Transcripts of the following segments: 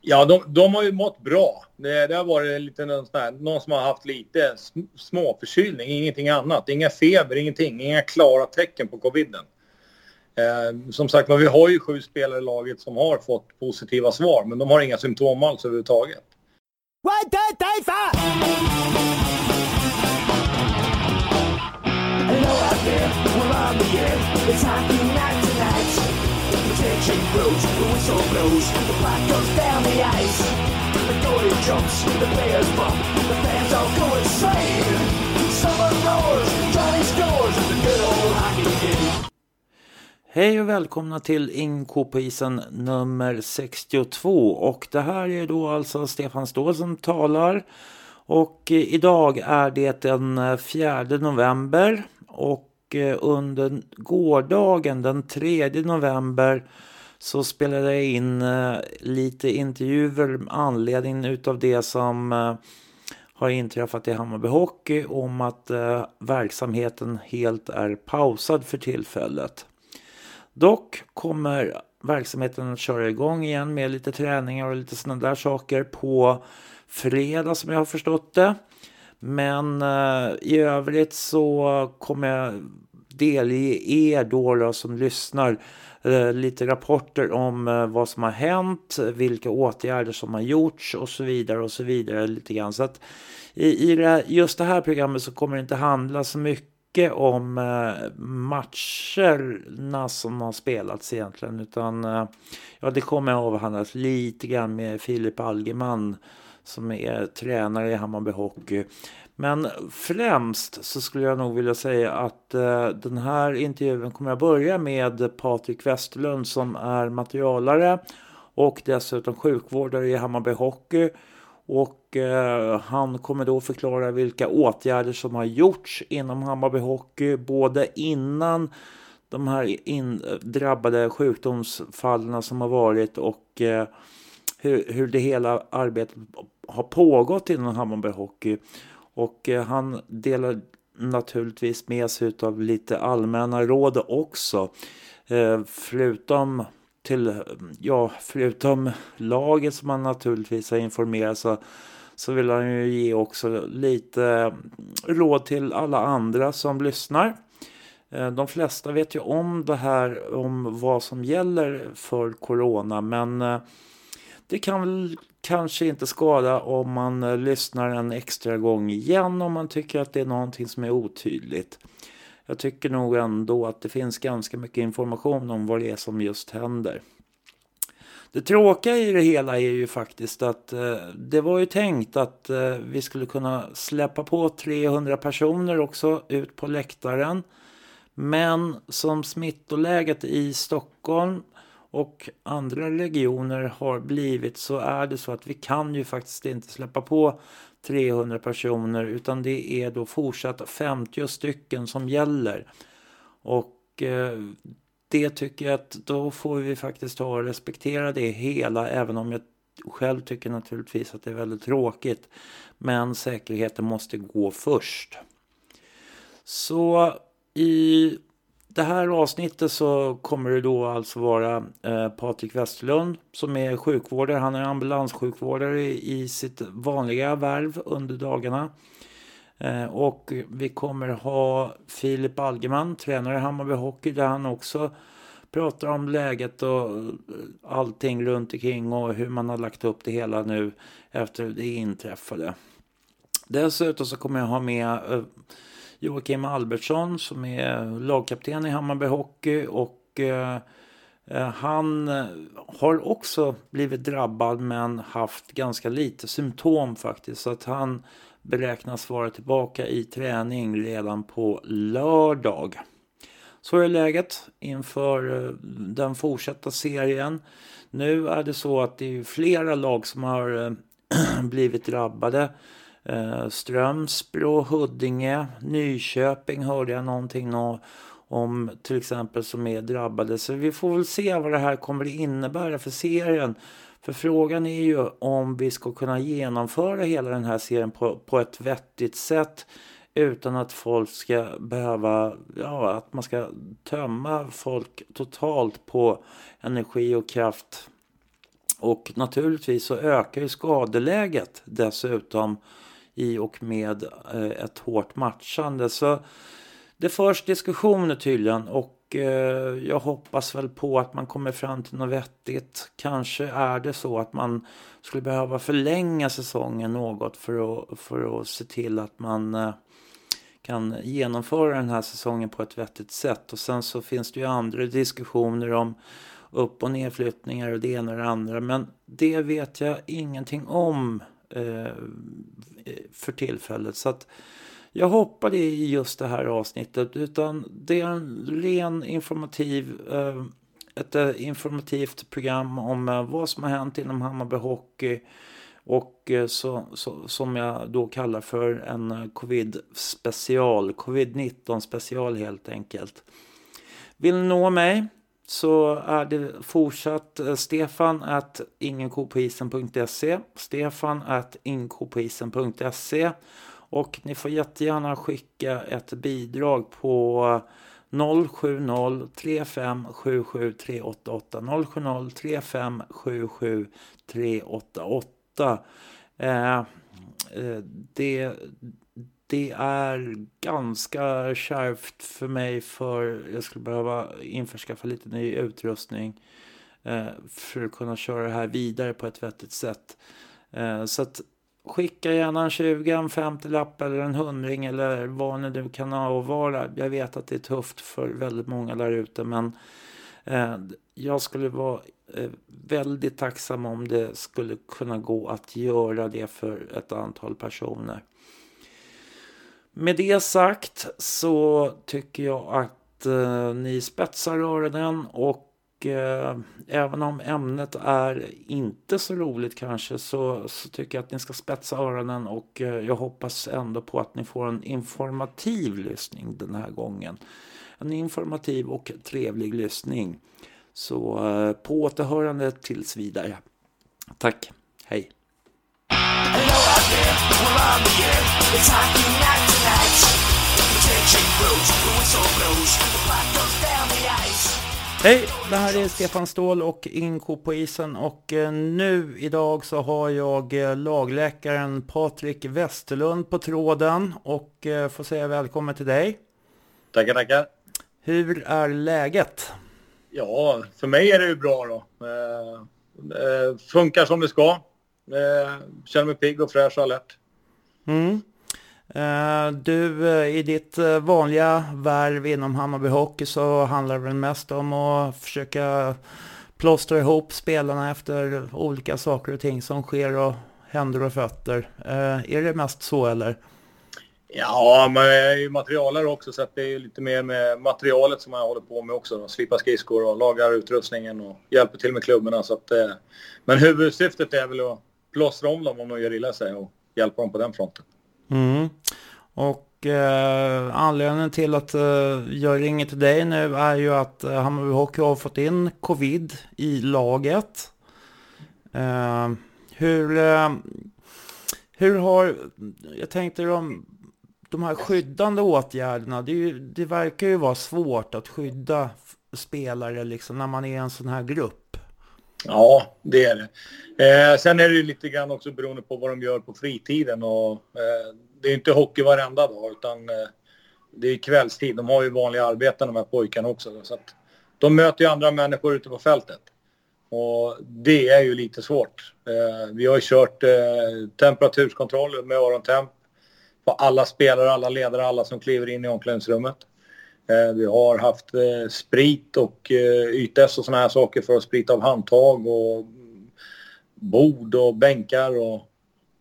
Ja, de, de har ju mått bra. Det, det har varit lite någon, här, någon som har haft lite småförkylning, ingenting annat. Inga feber, ingenting. Inga klara tecken på coviden. Eh, som sagt men vi har ju sju spelare i laget som har fått positiva svar, men de har inga symptom alls överhuvudtaget. One, two, three, four! Hello out there, we're on the air. It's. She blows, the whistle blows, the puck goes down the ice. The goalie jumps, the players bump, the fans all go insane. Someone roars, Johnny scores, the good old hockey game. Hej och välkomna till Inko på isen nummer 62 och det här är då alltså Stefan Ståhl som talar och eh, idag är det den eh, 4 november och eh, under gårdagen den 3 november så spelade jag in eh, lite intervjuer med anledning utav det som eh, har inträffat i Hammarby Hockey om att eh, verksamheten helt är pausad för tillfället. Dock kommer verksamheten att köra igång igen med lite träningar och lite sådana där saker på fredag som jag har förstått det. Men eh, i övrigt så kommer jag delge er då, då som lyssnar eh, Eh, lite rapporter om eh, vad som har hänt, vilka åtgärder som har gjorts och så vidare och så vidare lite grann. Så att i, i det, just det här programmet så kommer det inte handla så mycket om eh, matcherna som har spelats egentligen. Utan ja, det kommer avhandlas lite grann med Filip Algeman som är tränare i Hammarby Hockey. Men främst så skulle jag nog vilja säga att eh, den här intervjun kommer jag börja med Patrik Westerlund som är materialare och dessutom sjukvårdare i Hammarby Hockey. Och eh, han kommer då förklara vilka åtgärder som har gjorts inom Hammarby Hockey både innan de här in, drabbade sjukdomsfallen som har varit och eh, hur, hur det hela arbetet har pågått inom Hammarby Hockey. Och eh, han delar naturligtvis med sig av lite allmänna råd också. Eh, förutom till, ja, förutom laget som han naturligtvis har informerat så, så vill han ju ge också lite mm, råd till alla andra som lyssnar. Eh, de flesta vet ju om det här om vad som gäller för corona men eh, det kan väl kanske inte skada om man eh, lyssnar en extra gång igen om man tycker att det är någonting som är otydligt jag tycker nog ändå att det finns ganska mycket information om vad det är som just händer. Det tråkiga i det hela är ju faktiskt att eh, det var ju tänkt att eh, vi skulle kunna släppa på 300 personer också ut på läktaren. Men som smittoläget i Stockholm och andra regioner har blivit så är det så att vi kan ju faktiskt inte släppa på 300 personer utan det är då fortsatt 50 stycken som gäller. Och eh, det tycker jag att då får vi faktiskt ta och respektera det hela även om jag själv tycker naturligtvis att det är väldigt tråkigt. Men säkerheten måste gå först. Så i det här avsnittet så kommer det då alltså vara eh, Patrik Westerlund som är sjukvårdare. Han är ambulanssjukvårdare i, i sitt vanliga värv under dagarna. Eh, och vi kommer ha Filip Algeman, tränare i Hammarby Hockey, där han också pratar om läget och eh, allting runt omkring och hur man har lagt upp det hela nu efter det inträffade. Dessutom så kommer jag ha med eh, Joakim Albertsson som är lagkapten i Hammarby Hockey och eh, eh han eh, har också blivit drabbad men haft ganska lite symptom faktiskt. Så att han beräknas vara tillbaka i träning redan på lördag. Så är läget inför eh, den fortsatta serien. Nu är det så att det är flera lag som har blivit drabbade. Eh, Strömsbro, Huddinge, Nyköping hörde jag någonting om till exempel som är drabbade. Så vi får väl se vad det här kommer att innebära för serien. För frågan är ju om vi ska kunna genomföra hela den här serien på, på ett vettigt sätt utan att folk ska behöva, ja, att man ska tömma folk totalt på energi och kraft Och naturligtvis så ökar ju skadeläget dessutom i och med eh, ett hårt matchande. Så det förs diskussioner tydligen och eh, jag hoppas väl på att man kommer fram till något vettigt. Kanske är det så att man skulle behöva förlänga säsongen något för att, för att se till att man eh, kan genomföra den här säsongen på ett vettigt sätt. Och sen så finns det ju andra diskussioner om upp och nedflyttningar och det ena och det andra. Men det vet jag ingenting om eh, för tillfället. Så att jag hoppade i just det här avsnittet. Utan det är en ren informativ, eh, ett eh, informativt program om eh, vad som har hänt inom Hammarby Hockey. Och eh, så, så, som jag då kallar för en eh, covid special, covid-19 special helt enkelt. Vill ni nå mig så är det fortsatt eh, stefan at ingenkopoisen.se stefan at inkopoisen.se och ni får jättegärna skicka ett bidrag på 070 3577 388 070 3577 388 eh, det, det är ganska kärvt för mig för jag skulle behöva införskaffa lite ny utrustning eh, för att kunna köra det här vidare på ett vettigt sätt. Eh, så att Skicka gärna en 20, en 50-lapp eller en hundring eller vad ni nu kan avvara. Jag vet att det är tufft för väldigt många där ute men eh, jag skulle vara väldigt tacksam om det skulle kunna gå att göra det för ett antal personer. Med det sagt så tycker jag att eh, ni spetsar öronen och eh, även om ämnet är inte så roligt kanske så, så tycker jag att ni ska spetsa öronen och eh, jag hoppas ändå på att ni får en informativ lyssning den här gången. En informativ och trevlig lyssning. Så eh, på återhörande tills vidare. Tack, hej. Hej, det här är Stefan Ståhl och Inko på isen och eh, nu idag så har jag eh, lagläkaren Patrik Westerlund på tråden och eh, får säga välkommen till dig. Tackar, tackar. Hur är läget? Ja, för mig är det ju bra då. Eh, funkar som det ska. Eh, känner mig pigg och fräsch och alert. Mm. Eh, du, eh, i ditt eh, vanliga värv inom Hammarby Hockey så handlar det väl mest om att försöka plåstra ihop spelarna efter olika saker och ting som sker och händer och fötter. Är det mest så eller? Ja, men jag är ju materialare också så det är lite mer med materialet som jag håller på med också. Slipa skridskor och lagar utrustningen och hjälper till med klubborna. Så att, men huvudsyftet är väl att plåstra om dem om de gör illa sig och hjälpa dem på den fronten. Mm. Och eh, anledningen till att eh, jag ringer till dig nu är ju att eh, Hammarby Hockey har fått in covid i laget. Eh, hur, eh, hur har, jag tänkte de, de här skyddande åtgärderna, det, ju, det verkar ju vara svårt att skydda spelare liksom när man är en sån här grupp. Ja, det är det. Eh, sen är det ju lite grann också beroende på vad de gör på fritiden och eh, det är inte hockey varenda dag utan eh, det är kvällstid. De har ju vanliga arbeten de här pojkarna också. Så att de möter ju andra människor ute på fältet. Och det är ju lite svårt. Eh, vi har ju kört eh, med örontemp på alla spelare, alla ledare, alla som kliver in i omklädningsrummet. Eh, vi har haft eh, sprit och eh, ytes och sådana här saker för att sprita av handtag och bord och bänkar och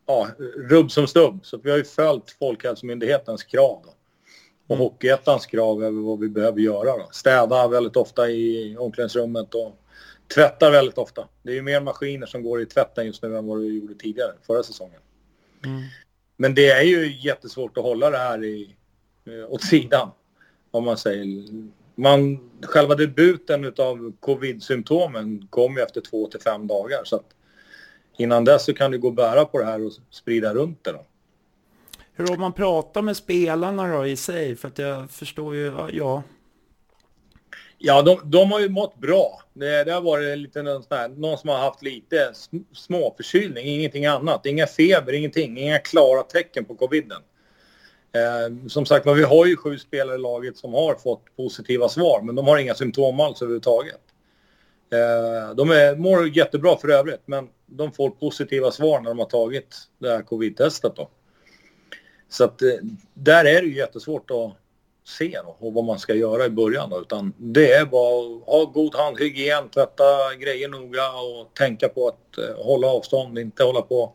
ja, rubb som stubb. Så vi har ju följt Folkhälsomyndighetens krav. Då. Och mm. Hockeyettans krav över vad vi behöver göra. Då. Städa väldigt ofta i omklädningsrummet och tvättar väldigt ofta. Det är ju mer maskiner som går i tvätten just nu än vad det gjorde tidigare, förra säsongen. Mm. Men det är ju jättesvårt att hålla det här i, åt sidan. Om man säger. Man, själva debuten av covid-symptomen kom ju efter två till fem dagar. Så att innan dess så kan det gå att bära på det här och sprida runt det. Då. Hur har man pratat med spelarna då i sig? För att jag förstår ju, ja. Ja, de, de har ju mått bra. Det, det har varit lite någon, sån här, någon som har haft lite småförkylning, ingenting annat. Inga feber, ingenting. Inga klara tecken på coviden. Eh, som sagt vi har ju sju spelare i laget som har fått positiva svar, men de har inga symptom alls överhuvudtaget. Eh, de är, mår jättebra för övrigt, men de får positiva svar när de har tagit det här covid-testet. Då. Så att eh, där är det ju jättesvårt att se då, och vad man ska göra i början. Då, utan det är bara att ha god handhygien, tvätta grejer noga och tänka på att eh, hålla avstånd, inte hålla på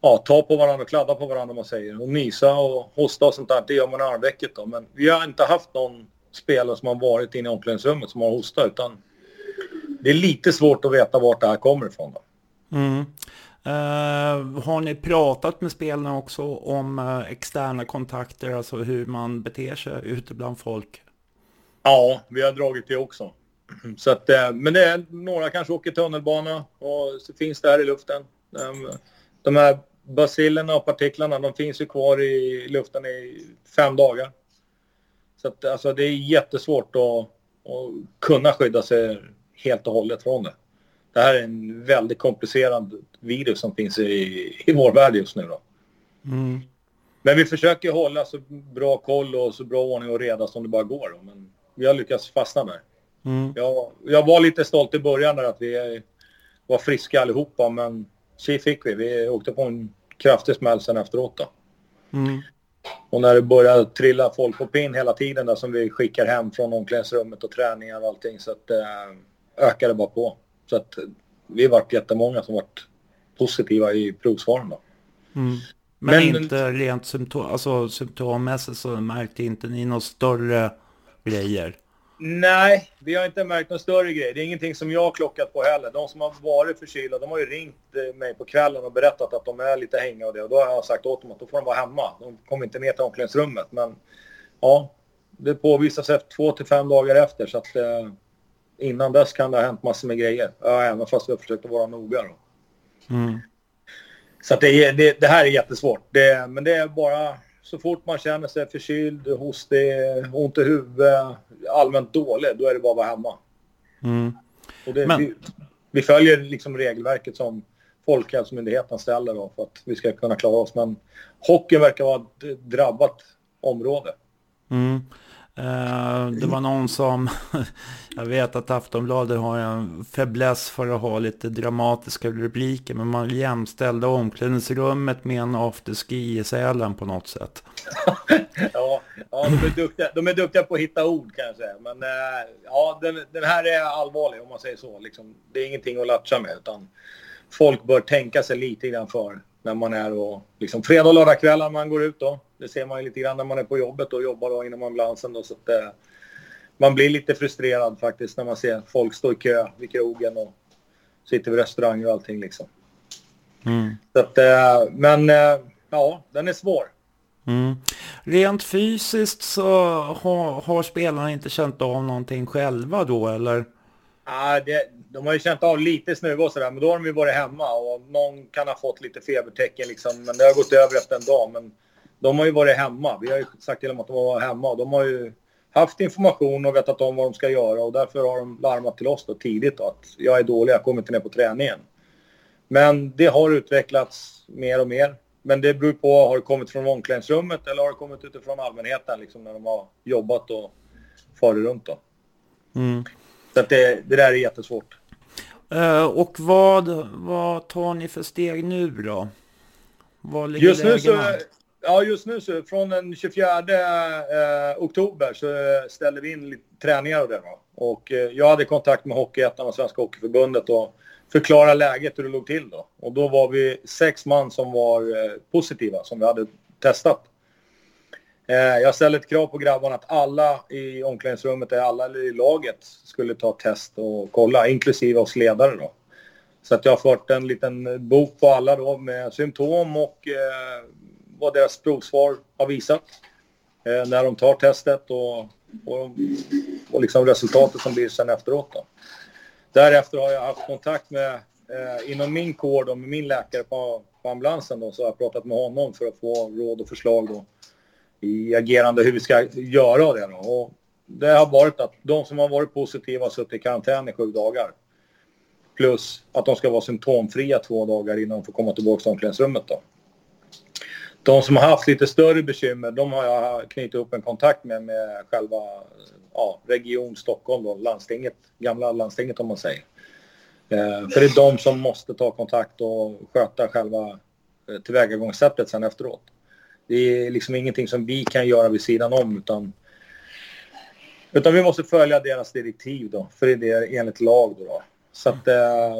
ja, ta på varandra, kladda på varandra man säger. Och nysa och hosta och sånt där, det gör man i armvecket då. Men vi har inte haft någon spelare som har varit inne i omklädningsrummet som har hostat utan det är lite svårt att veta vart det här kommer ifrån. Då. Mm. Uh, har ni pratat med spelarna också om uh, externa kontakter, alltså hur man beter sig ute bland folk? Ja, vi har dragit det också. Så att, uh, men det är några kanske åker tunnelbana och så finns det här i luften. Um, de här bacillerna och partiklarna, de finns ju kvar i luften i fem dagar. Så att, alltså, det är jättesvårt att, att kunna skydda sig helt och hållet från det. Det här är en väldigt komplicerad virus som finns i, i vår värld just nu. Då. Mm. Men vi försöker hålla så bra koll och så bra ordning och reda som det bara går. Då. Men vi har lyckats fastna där. Mm. Jag, jag var lite stolt i början där att vi var friska allihopa men tji fick vi. Vi åkte på en kraftig smäll sen efteråt då. Mm. Och när det började trilla folk på pinn hela tiden där som vi skickar hem från omklädningsrummet och träningar och allting så att eh, ökade bara på. Så att vi vart jättemånga som vart positiva i provsvaren då. Mm. Men, Men, inte rent symptom, alltså symptommässigt så märkte inte ni några större grejer? Nej, vi har inte märkt någon större grej. Det är ingenting som jag har klockat på heller. De som har varit förkylda, de har ju ringt eh, mig på kvällen och berättat att de är lite hängiga och det. Och då har jag sagt åt dem att då får de vara hemma. De kommer inte ner till omklädningsrummet. Men ja, det påvisas efter två till fem dagar efter. Så att eh, innan dess kan det ha hänt massor med grejer. Ja, även fast vi har försökt att vara noga då. Mm. Så att det, det, det, här är jättesvårt. Det, men det är bara så fort man känner sig förkyld, hostig, ont i huvudet, allmänt dålig, då är det bara att vara hemma. Mm. Och det, Men... vi, vi, följer liksom regelverket som Folkhälsomyndigheten ställer då för att vi ska kunna klara oss. Men hockeyn verkar vara ett drabbat område. Mm. Eh, det var någon som, jag vet att Aftonbladet har en fäbless för att ha lite dramatiska rubriker, men man jämställde omklädningsrummet med en afterski i Sälen på något sätt. ja, ja de, är duktiga, de är duktiga på att hitta ord kan jag säga, men eh, ja, den, den, här är allvarlig om man säger så. Liksom, det är ingenting att latcha med, utan folk bör tänka sig lite grann för när man är och liksom fredag och lördagkvällar man går ut då. Det ser man ju lite grann när man är på jobbet och jobbar då inom ambulansen då så att eh, man blir lite frustrerad faktiskt när man ser folk stå i kö vid krogen och sitter vid restauranger och allting liksom. Mm. Så att, eh, men eh, ja, den är svår. Mm. Rent fysiskt så har, har spelarna inte känt av någonting själva då eller? Ja, det, de har ju känt av lite snuva och sådär, men då har de ju varit hemma och någon kan ha fått lite febertecken liksom, men det har gått över efter en dag. Men de har ju varit hemma. Vi har ju sagt till dem att de var hemma och de har ju haft information och vetat om vad de ska göra och därför har de larmat till oss då tidigt då, att jag är dålig, jag kommer inte ner på träningen. Men det har utvecklats mer och mer. Men det beror på, har det kommit från omklädningsrummet eller har det kommit utifrån allmänheten liksom när de har jobbat och farit runt då. Mm. Så att det, det där är jättesvårt. Uh, och vad, vad tar ni för steg nu då? Vad ligger just nu så, Ja, just nu så från den 24 eh, oktober så ställde vi in lite träningar och det då. Och eh, jag hade kontakt med Hockeyettan och Svenska Hockeyförbundet och förklarade läget hur det låg till då. Och då var vi sex man som var eh, positiva som vi hade testat. Eh, jag ställde ett krav på grabbarna att alla i omklädningsrummet, alla i laget, skulle ta test och kolla, inklusive oss ledare då. Så att jag har fört en liten bok på alla då med symptom och eh, vad deras provsvar har visat eh, när de tar testet och, och, och liksom resultatet som blir sen efteråt. Då. Därefter har jag haft kontakt med, eh, inom min kår då, med min läkare på, på ambulansen då, så har jag pratat med honom för att få råd och förslag då, i agerande hur vi ska göra det. Då. Och det har varit att de som har varit positiva har suttit i karantän i sju dagar. Plus att de ska vara symptomfria två dagar innan de får komma tillbaka till omklädningsrummet. Då. De som har haft lite större bekymmer, de har jag knutit upp en kontakt med, med själva ja, Region Stockholm, då, landstinget, gamla landstinget om man säger. Eh, för det är de som måste ta kontakt och sköta själva eh, tillvägagångssättet sen efteråt. Det är liksom ingenting som vi kan göra vid sidan om utan, utan vi måste följa deras direktiv då, för det är enligt lag då. då. Så att, eh,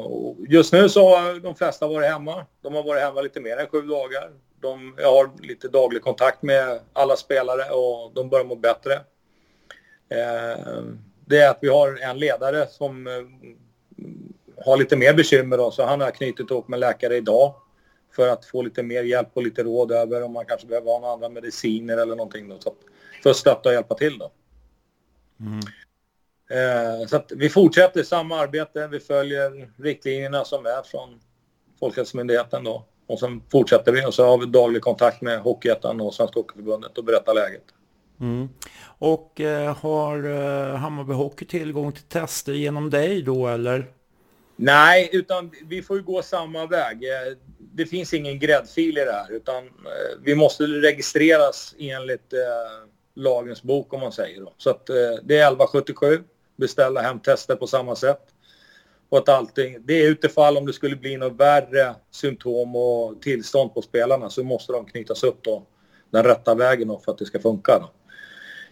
just nu så har de flesta varit hemma. De har varit hemma lite mer än sju dagar. De, jag har lite daglig kontakt med alla spelare och de börjar må bättre. Eh, det är att vi har en ledare som eh, har lite mer bekymmer då, så han har knutit ihop med läkare idag för att få lite mer hjälp och lite råd över om man kanske behöver ha några andra mediciner eller någonting då, så för att stötta och hjälpa till då. Mm. Eh, så att vi fortsätter samma arbete. Vi följer riktlinjerna som är från Folkhälsomyndigheten då. Och sen fortsätter vi och så har vi daglig kontakt med Hockeyettan och Svenska Hockeyförbundet och berättar läget. Mm. Och eh, har eh, Hammarby Hockey tillgång till tester genom dig då eller? Nej, utan vi får ju gå samma väg. Eh, det finns ingen gräddfil i det här utan eh, vi måste registreras enligt eh, lagens bok om man säger. Då. Så att det är 1177, beställa hem tester på samma sätt. Och att allting, det är utifall om det skulle bli något värre symptom och tillstånd på spelarna så måste de knytas upp då den rätta vägen då för att det ska funka. Då.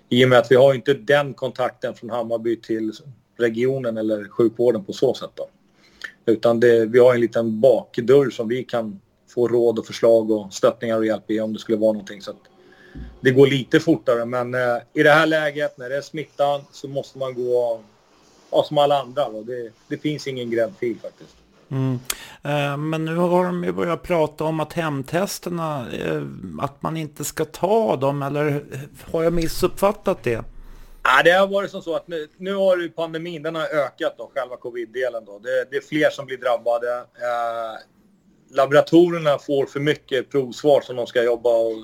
I och med att vi har inte den kontakten från Hammarby till regionen eller sjukvården på så sätt. Då. Utan det, vi har en liten bakdörr som vi kan få råd och förslag och stöttningar och hjälp i om det skulle vara någonting. Så det går lite fortare men eh, i det här läget när det är smittan så måste man gå ja, som alla andra. Det, det, finns ingen gräddfil faktiskt. Mm. Eh, men nu har de ju börjat prata om att hemtesterna, eh, att man inte ska ta dem eller har jag missuppfattat det? Ja, det har varit som så att nu, nu har ju pandemin, den har ökat då, själva covid-delen då. Det, det, är fler som blir drabbade. Eh, laboratorierna får för mycket provsvar som de ska jobba och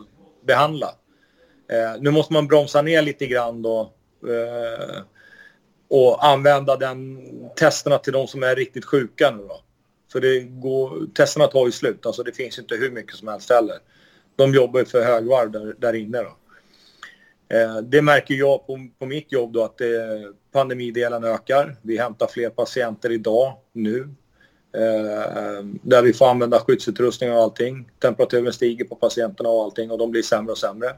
behandla. Eh, nu måste man bromsa ner lite grann då. Eh, och använda den testerna till de som är riktigt sjuka nu då. För det går, testerna tar ju slut, alltså det finns inte hur mycket som helst heller. De jobbar ju för högvarv där, där inne då. Eh, det märker jag på, på mitt jobb då att eh, pandemidelen ökar. Vi hämtar fler patienter idag, nu. Eh, där vi får använda skyddsutrustning och allting. Temperaturen stiger på patienterna och allting och de blir sämre och sämre.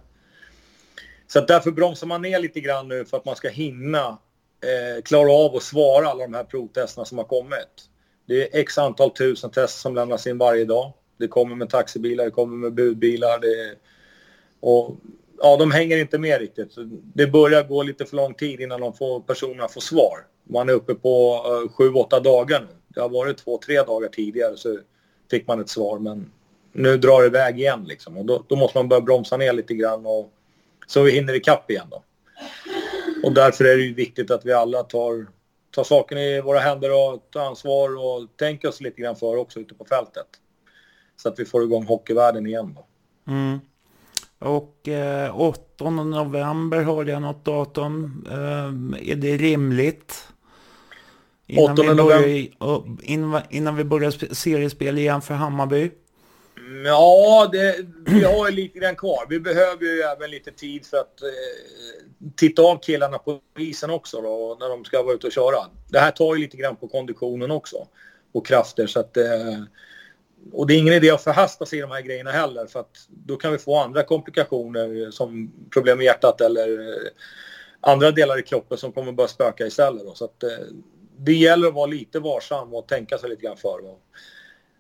Så därför bromsar man ner lite grann nu för att man ska hinna eh, klara av att svara alla de här provtesterna som har kommit. Det är x antal tusen tester som lämnas in varje dag. Det kommer med taxibilar, det kommer med budbilar. Det, och ja, de hänger inte med riktigt. Det börjar gå lite för lång tid innan de får, personerna får svar. Man är uppe på uh, sju, åtta dagar nu. Det har varit två, tre dagar tidigare så fick man ett svar men nu drar det iväg igen liksom. Och då, då måste man börja bromsa ner lite grann och så vi hinner ikapp igen då. Och därför är det ju viktigt att vi alla tar, tar saken i våra händer och tar ansvar och tänker oss lite grann för också ute på fältet. Så att vi får igång hockeyvärlden igen då. Mm. Och eh, 8 november har jag något datum. Eh, är det rimligt? Innan, 8 vi börjar, innan, innan vi börjar seriespel igen för Hammarby? Ja, det, vi har ju lite grann kvar. Vi behöver ju även lite tid för att eh, titta av killarna på isen också då, när de ska vara ute och köra. Det här tar ju lite grann på konditionen också och krafter så att eh, och det är ingen idé att förhasta sig i de här grejerna heller för att då kan vi få andra komplikationer som problem med hjärtat eller eh, andra delar i kroppen som kommer börja spöka istället. Då. Så att, eh, det gäller att vara lite varsam och tänka sig lite grann för. Då.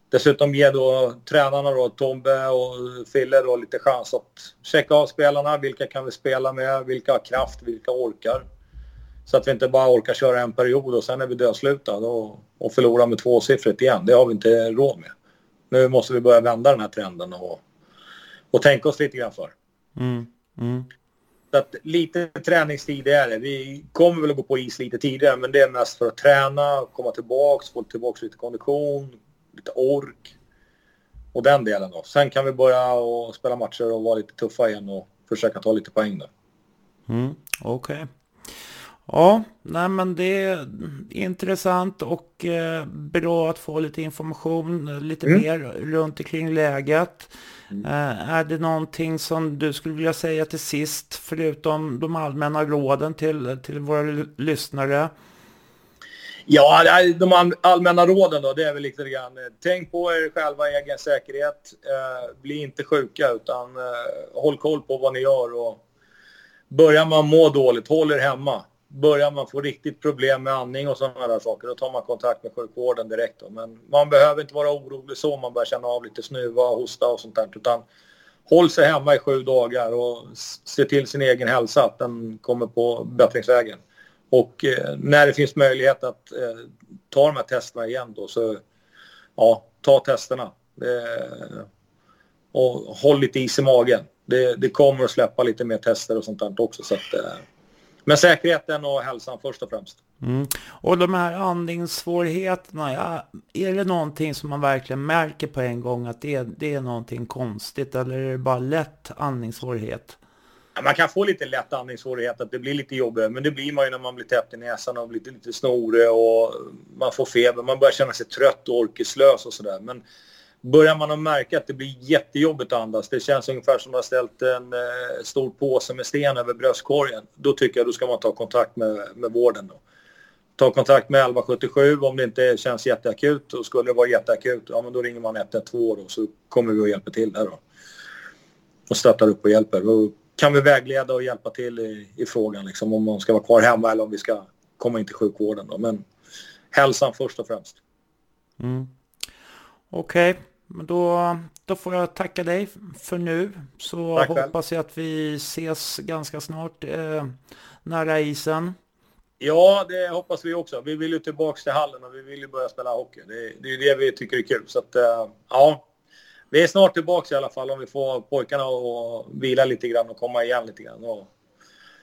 Dessutom ge då tränarna då, Tobbe och Fille då lite chans att checka av spelarna. Vilka kan vi spela med? Vilka har kraft? Vilka orkar? Så att vi inte bara orkar köra en period och sen är vi dödslutade och, och förlorar med tvåsiffrigt igen. Det har vi inte råd med nu måste vi börja vända den här trenden och, och tänka oss lite grann för. Mm. Mm. Så att lite träningstid är det. Vi kommer väl att gå på is lite tidigare men det är mest för att träna, komma tillbaks, få tillbaks lite kondition, lite ork och den delen då. Sen kan vi börja och spela matcher och vara lite tuffa igen och försöka ta lite poäng då. Mm. Okej. Okay. Ja, nej men det är intressant och eh, bra att få lite information, lite mm. mer runt omkring läget. Mm. Eh, är det någonting som du skulle vilja säga till sist, förutom de allmänna råden till, till våra lyssnare? Ja, de allmänna råden då, det är väl lite grann. Eh, tänk på er själva egen säkerhet. Eh, bli inte sjuka utan eh, håll koll på vad ni gör och börjar man må dåligt, håll er hemma. Börjar man få riktigt problem med andning och sådana där saker, då tar man kontakt med sjukvården direkt. Då. Men man behöver inte vara orolig så man börjar känna av lite snuva, hosta och sånt där. Utan håll sig hemma i sju dagar och se till sin egen hälsa, att den kommer på bättringsvägen. Och eh, när det finns möjlighet att eh, ta de här testerna igen då så ja, ta testerna. Eh, och håll lite is i magen. Det, det, kommer att släppa lite mer tester och sånt där också. Så att, eh, men säkerheten och hälsan först och främst. Mm. Och de här andningssvårigheterna, ja, är det någonting som man verkligen märker på en gång att det, det är någonting konstigt eller är det bara lätt andningssvårighet? Man kan få lite lätt andningssvårighet, att det blir lite jobbigt. Men det blir man ju när man blir täppt i näsan och blir lite, lite snorig och man får feber. Man börjar känna sig trött och orkeslös och sådär. Men börjar man att märka att det blir jättejobbigt att andas, det känns ungefär som att man har ställt en eh, stor påse med sten över bröstkorgen. Då tycker jag då ska man ta kontakt med, med vården. Då. Ta kontakt med 1177 om det inte känns jätteakut. Och skulle det vara jätteakut, ja men då ringer man 112 då så kommer vi och hjälper till där då. Och stöttar upp och hjälper. Och kan vi vägleda och hjälpa till i, i frågan liksom, om man ska vara kvar hemma eller om vi ska komma in till sjukvården. Då. Men hälsan först och främst. Mm. Okej, okay. då, då får jag tacka dig för nu. Så Tack hoppas jag att vi ses ganska snart eh, nära isen. Ja, det hoppas vi också. Vi vill ju tillbaka till hallen och vi vill ju börja spela hockey. Det, det är det vi tycker är kul. Så att, eh, ja, vi är snart tillbaka i alla fall om vi får pojkarna att vila lite grann och komma igen lite grann. Och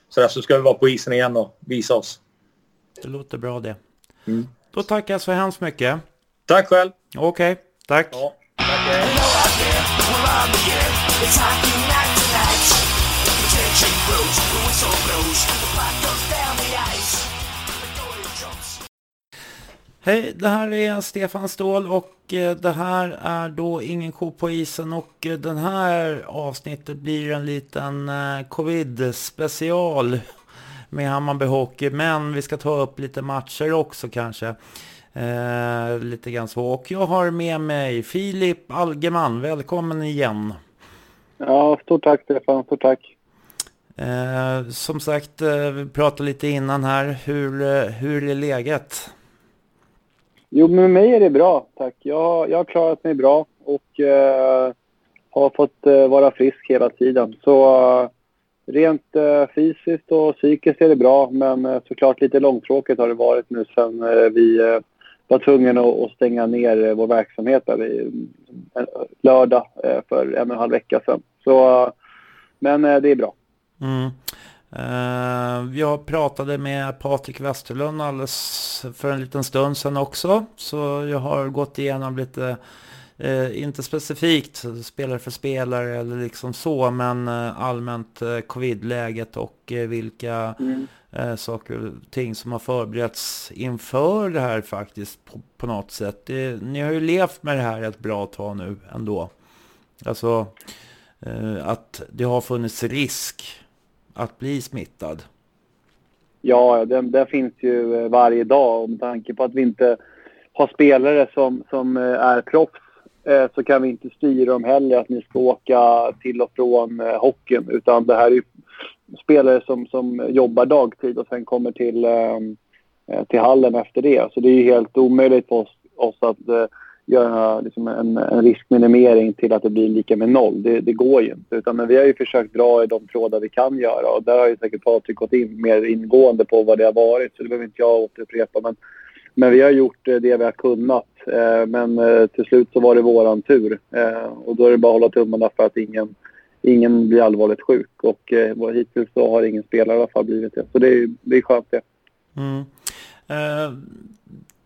så, där, så ska vi vara på isen igen och visa oss. Det låter bra det. Mm. Då tackar jag så hemskt mycket. Tack själv. Okej, okay, tack. Ja, tack. Hej, det här är Stefan Ståhl och eh, det här är då Ingen ko på isen och eh, den här avsnittet blir en liten eh, covid-special med Hammarby Hockey. Men vi ska ta upp lite matcher också kanske. Eh, lite grann så. Och jag har med mig Filip Algeman. Välkommen igen. Ja, stort tack Stefan. Stort tack. Eh, som sagt, vi pratade lite innan här. Hur, hur är läget? Jo, med mig är det bra, tack. Jag, jag har klarat mig bra och eh, har fått eh, vara frisk hela tiden. Så eh, rent eh, fysiskt och psykiskt är det bra, men eh, såklart lite långtråkigt har det varit nu sen eh, vi var tvungna att, stänga ner vår verksamhet där i, lördag för en och en halv vecka sedan. Så, men det är bra. Mm. Uh, jag pratade med Patrik Westerlund alldeles för en liten stund sedan också. Så jag har gått igenom lite, uh, inte specifikt spelare för spelare eller liksom så, men uh, allmänt covid-läget och vilka mm. saker och ting som har förberetts inför det här faktiskt på, på något sätt. Det, ni har ju levt med det här ett bra tag nu ändå. Alltså att det har funnits risk att bli smittad? Ja, den, den finns ju eh, varje dag och med tanke på att vi inte har spelare som, som eh, är proffs eh, så kan vi inte styra dem heller att ni ska åka till och från hockeyn utan det här är ju spelare som, som jobbar dagtid och sen kommer till, till hallen efter det. Så det är ju helt omöjligt för oss, oss att göra liksom en, en riskminimering till att det blir lika med noll. Det, det går ju inte. Utan, men vi har ju försökt dra i de trådar vi kan göra och där har ju säkert Patrik gått in mer ingående på vad det har varit så det behöver inte jag återupprepa. Men, men vi har gjort eh, det vi har kunnat. Eh, men eh, till slut så var det våran tur eh, och då är det bara att hålla tummarna för att ingen, ingen blir allvarligt sjuk och hittills så har ingen spelare i alla fall blivit det. Så det är, det är skönt det. Mm. Uh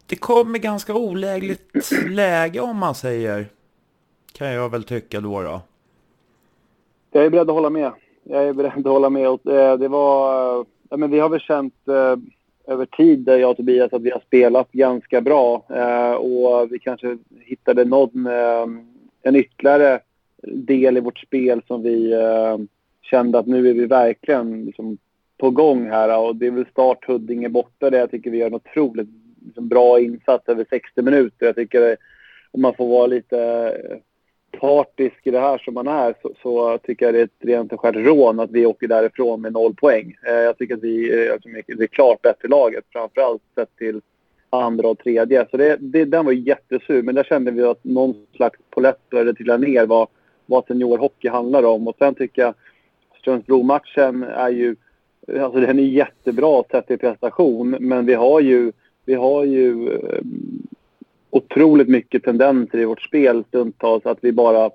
det kommer ganska olägligt läge om man säger. Kan jag väl tycka då då. Jag är beredd att hålla med. Jag är beredd att hålla med. Eh, det var, ja, men vi har väl känt eh, över tid, där jag och Tobias, att vi har spelat ganska bra. Och vi kanske hittade någon, en ytterligare del i vårt spel som vi kände att nu är vi verkligen liksom, på gång här. Och det är väl start Huddinge borta där jag tycker vi gör en otroligt liksom, bra insats över 60 minuter. Jag tycker om man får vara lite eh, partisk i det här som man är så, så tycker jag det är ett rent och skärt rån att vi åker därifrån med noll poäng. Eh, jag tycker att vi eh, alltså, är, det är klart bättre laget, framförallt sett till andra och tredje. Så det, det, den var jättesur, men där kände vi att någon slags polett började trilla ner vad, vad seniorhockey handlar om. Och sen tycker jag Strömsbro-matchen är ju, alltså den är jättebra sett till prestation, men vi har ju, vi har ju eh, otroligt mycket tendenser i vårt spel stundtals att vi bara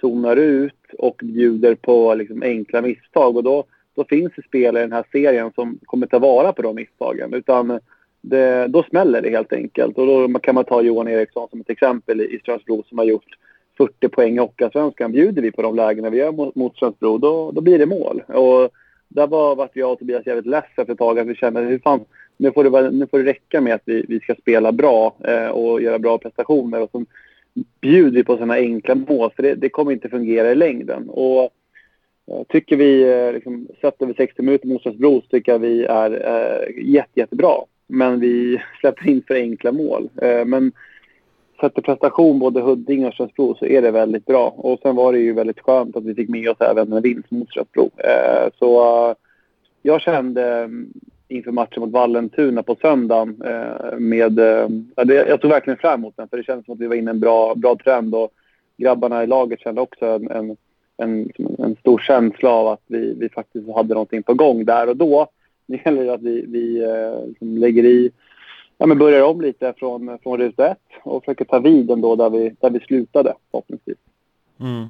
zonar ut och bjuder på liksom enkla misstag. Och då, då finns det spelare i den här serien som kommer ta vara på de misstagen. Utan det, då smäller det helt enkelt. Och då kan man ta Johan Eriksson som ett exempel i Strömsbro som har gjort 40 poäng i Hockeyallsvenskan. Bjuder vi på de lägena vi gör mot, mot Strömsbro, då, då blir det mål. Och där var vart jag och Tobias jävligt less efter ett tag. Att vi kände hur fan, nu får det, nu får det räcka med att vi, vi ska spela bra eh, och göra bra prestationer. Och så bjuder vi på sådana enkla mål, för det, det, kommer inte fungera i längden. Och eh, tycker vi, eh, liksom, sett över 60 minuter mot Strasbro, så tycker jag vi är eh, jätte, jättebra. Men vi släpper in för enkla mål. Eh, men sett till prestation, både Huddinge och Strasbro, så är det väldigt bra. Och sen var det ju väldigt skönt att vi fick med oss även en vinst mot Strasbro. Eh, så eh, jag kände mm, inför matchen mot Vallentuna på söndagen. Eh, med, eh, jag tog verkligen fram emot den för det kändes som att vi var inne i en bra, bra trend. Och grabbarna i laget kände också en, en, en, en stor känsla av att vi, vi faktiskt hade någonting på gång där och då. Det gäller att vi, vi eh, liksom lägger i, ja, men börjar om lite från, från ruta ett och försöker ta vid ändå där vi, där vi slutade förhoppningsvis. Mm.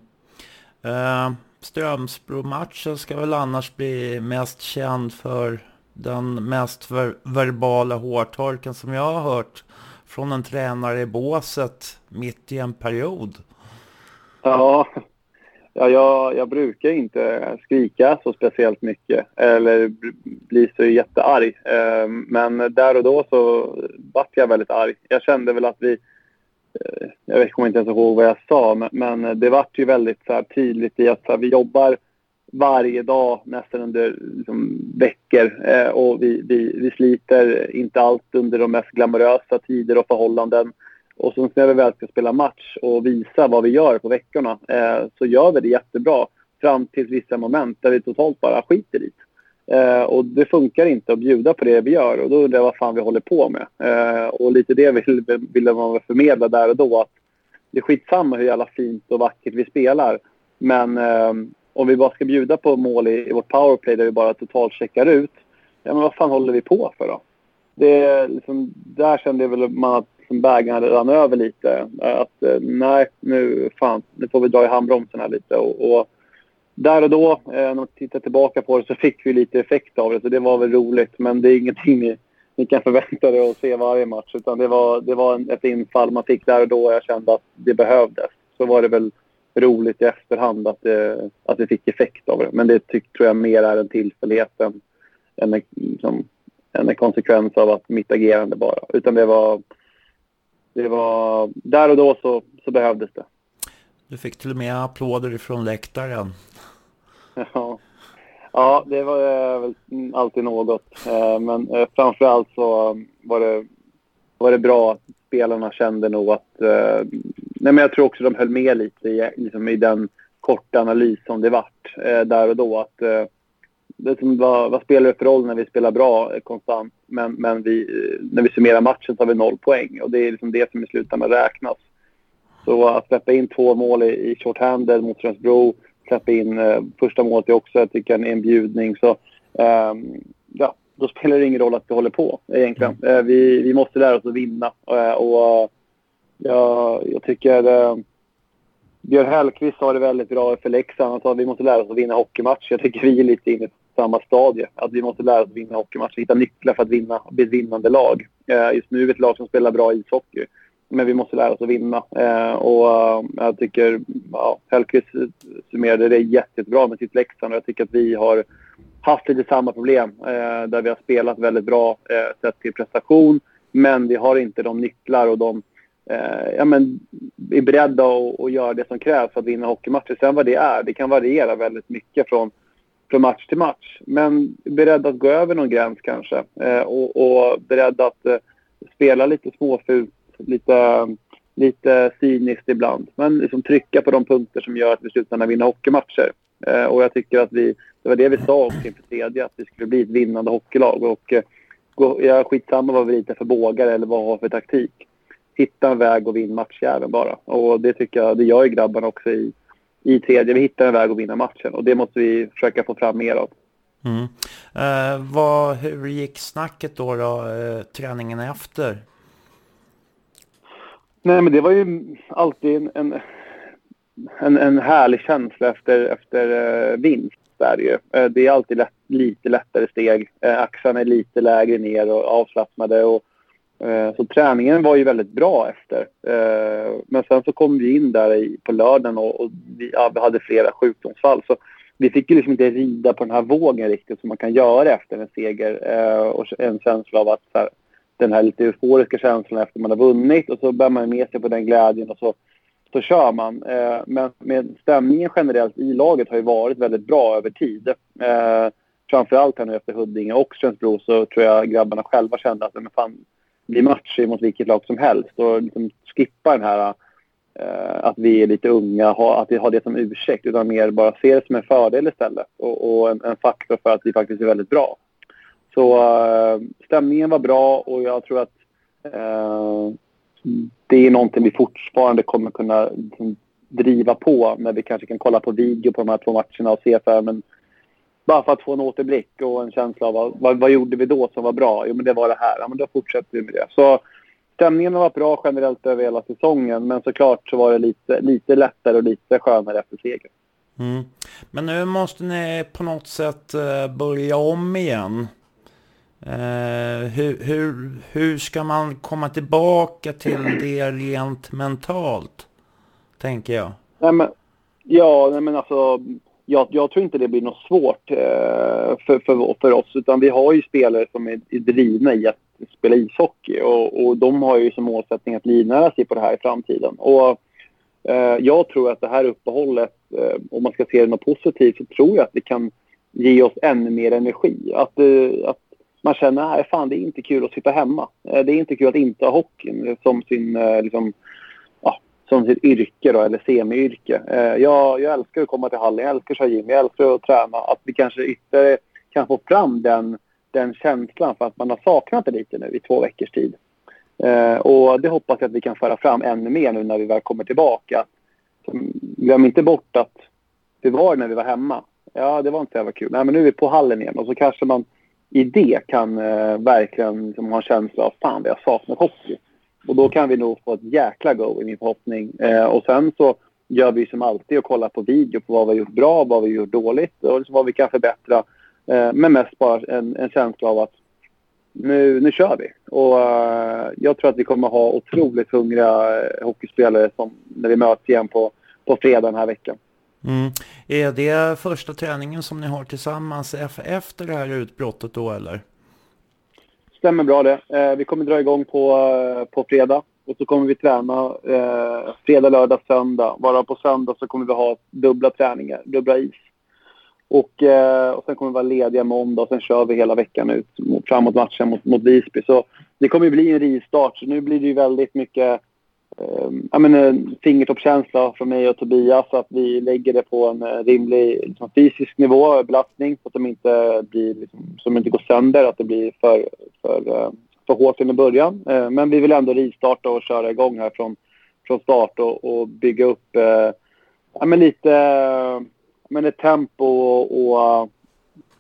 Uh, Strömsbro-matchen ska väl annars bli mest känd för den mest ver verbala hårtorken som jag har hört från en tränare i båset mitt i en period. Ja, ja jag, jag brukar inte skrika så speciellt mycket eller bli så jättearg. Eh, men där och då så vart jag väldigt arg. Jag kände väl att vi eh, jag kommer inte ens ihåg vad jag sa, men, det vart ju väldigt så tydligt i att så här, vi jobbar varje dag nästan under liksom, veckor. Eh, och vi, vi, vi sliter inte allt under de mest glamorösa tider och förhållanden. Och sen när vi väl ska spela match och visa vad vi gör på veckorna eh, så gör vi det jättebra fram till vissa moment där vi totalt bara skiter i eh, Och det funkar inte att bjuda på det vi gör och då undrar jag vad fan vi håller på med. Eh, och lite det vill, vill man förmedla där och då att det är skitsamma hur jävla fint och vackert vi spelar. Men eh, om vi bara ska bjuda på mål i, i vårt powerplay där vi bara totalt checkar ut, ja men vad fan håller vi på för då? Det, liksom, där kände jag väl man att liksom, bägaren rann över lite. Att eh, nej, nu fan, nu får vi dra i handbromsen här lite. Och, och där och då, eh, när man tittar tillbaka på det, så fick vi lite effekt av det. Så det var väl roligt. Men det är ingenting ni, ni kan förvänta er att se varje match. Utan det var, det var en, ett infall man fick där och då och jag kände att det behövdes. Så var det väl roligt i efterhand att, det, att vi fick effekt av det. Men det tyck, tror jag mer är en tillfällighet än, än, liksom, än en konsekvens av att mitt agerande bara. Utan det var, det var där och då så, så behövdes det. Du fick till och med applåder ifrån läktaren. Ja, ja det var eh, väl alltid något. Eh, men eh, framförallt så var det, var det bra att spelarna kände nog att nej, men jag tror också de höll med lite i, liksom, i den korta analys som det vart eh, där och då. Att, eh, det som vad, vad spelar det för roll när vi spelar bra eh, konstant men, men vi, eh, när vi summerar matchen så har vi noll poäng och det är liksom det som i slutändan räknas. Så att släppa in två mål i, i shorthanded mot Strömsbro, släppa in eh, första målet är också jag tycker en inbjudning. Så, eh, ja, då spelar det ingen roll att vi håller på egentligen. Mm. Eh, vi, vi måste lära oss att vinna och jag, jag tycker eh, Björn Hellkvist har det väldigt bra för Leksand. Han sa att vi måste lära oss att vinna hockeymatcher. Jag tycker vi är lite inne på samma stadie. Att vi måste lära oss att vinna hockeymatcher. Hitta nycklar för att vinna, bli ett vinnande lag. Eh, just nu är vi ett lag som spelar bra ishockey. men vi måste lära oss att vinna. Eh, och uh, jag tycker ja, Hellkvist summerade det jättebra med sitt Leksand och jag tycker att vi har haft lite samma problem eh, där vi har spelat väldigt bra eh, sett till prestation men vi har inte de nycklar och de eh, ja, men, är beredda att, och göra det som krävs för att vinna hockeymatcher. Sen vad det är, det kan variera väldigt mycket från, från match till match. Men beredda att gå över någon gräns kanske eh, och, och beredda att eh, spela lite småfult, lite, lite cyniskt ibland. Men liksom trycka på de punkter som gör att vi slutändan vinner hockeymatcher. Eh, och jag tycker att vi, det var det vi sa också inför tredje, att vi skulle bli ett vinnande hockeylag. Och, eh, jag är skitsamma vad vi ritar för bågar eller vad vi har för taktik. Hitta en väg och vinna matchjäveln bara. Och det tycker jag, det gör ju grabbarna också i, i tredje. Vi hittar en väg att vinna matchen och det måste vi försöka få fram mer av. Mm. Eh, vad, hur gick snacket då, då eh, träningen efter? Nej men det var ju alltid en, en, en, en härlig känsla efter, efter uh, vinst. Där ju. Uh, det är alltid lätt, lite lättare steg. Uh, axlarna är lite lägre ner och avslappnade. Och, Eh, så träningen var ju väldigt bra efter. Eh, men sen så kom vi in där på lördagen och, vi, hade flera sjukdomsfall. Så vi fick ju liksom inte rida på den här vågen riktigt som man kan göra efter en seger. Eh, och en känsla av att här, den här lite euforiska känslan efter man har vunnit och så bär man med sig på den glädjen och så så kör man. Men med stämningen generellt i laget har ju varit väldigt bra över tid. Framförallt här nu efter Huddinge och Strömsbro så tror jag grabbarna själva kände att men fan, bli match mot vilket lag som helst och liksom skippa den här eh, att vi är lite unga, att vi har det som ursäkt utan mer bara se det som en fördel istället och, och en, en, faktor för att vi faktiskt är väldigt bra. Så eh, stämningen var bra och jag tror att eh, det är någonting vi fortfarande kommer kunna liksom, driva på när vi kanske kan kolla på video på de här två matcherna och se för men bara för att få en återblick och en känsla av vad, vad, vad gjorde vi då som var bra? Jo, men det var det här. Ja, men då fortsätter vi med det. Så stämningen varit bra generellt över hela säsongen, men såklart så var det lite, lite lättare och lite skönare efter segern. Mm. Men nu måste ni på något sätt eh, börja om igen. Eh, hur, hur, hur ska man komma tillbaka till det rent mentalt? Tänker jag. Nej, men, ja, nej, men alltså. Jag, jag tror inte det blir något svårt eh, för, för, för oss. Utan vi har ju spelare som är, är drivna i att spela ishockey. Och, och de har ju som målsättning att livnära sig på det här i framtiden. Och eh, jag tror att det här uppehållet, eh, om man ska se det något positivt, så tror jag att det kan ge oss ännu mer energi. Att, eh, att man känner att det är inte kul att sitta hemma. Eh, det är inte kul att inte ha hockeyn som sin, eh, liksom, som sitt yrke då, eller semiyrke. Eh, jag, jag älskar att komma till hallen, jag älskar att köra gym, jag älskar att träna. Att vi kanske ytterligare kan få fram den, den känslan för att man har saknat det lite nu i två veckors tid. Eh, och det hoppas jag att vi kan föra fram ännu mer nu när vi väl kommer tillbaka. Glöm inte bort att det var när vi var hemma. Ja, det var inte så jävla kul. Nej, men nu är vi på hallen igen och så kanske man i det kan eh, verkligen liksom, ha en känsla av fan vad jag saknar hockey. Och då kan vi nog få ett jäkla go i min förhoppning. Eh, och sen så gör vi som alltid och kollar på video på vad vi har gjort bra, vad vi har gjort dåligt och liksom vad vi kan förbättra. Eh, men mest bara en, en känsla av att nu, nu kör vi. Och uh, jag tror att vi kommer ha otroligt hungriga eh, hockeyspelare som, när vi möts igen på, på fredag den här veckan. Mm. Är det första träningen som ni har tillsammans e- efter det här utbrottet då eller? Stämmer bra det. Eh, vi kommer dra igång på, eh, på fredag och så kommer vi träna eh, fredag, lördag, söndag. Bara på söndag så kommer vi ha dubbla träningar, dubbla is. Och, eh, och sen kommer vi vara lediga måndag och sen kör vi hela veckan ut framåt matchen mot, mot Visby. Så det kommer bli en rivstart. Så nu blir det ju väldigt mycket Ehm, ja, men, eh, en fingertoppskänsla från mig och Tobias att vi lägger det på en eh, rimlig liksom, fysisk nivå, belastning, så att de inte, blir, liksom, så de inte går sönder, att det blir för, för, eh, för hårt i början. Ehm, men vi vill ändå rivstarta och köra igång här från, från start och, och bygga upp ja, men lite men ett tempo och, och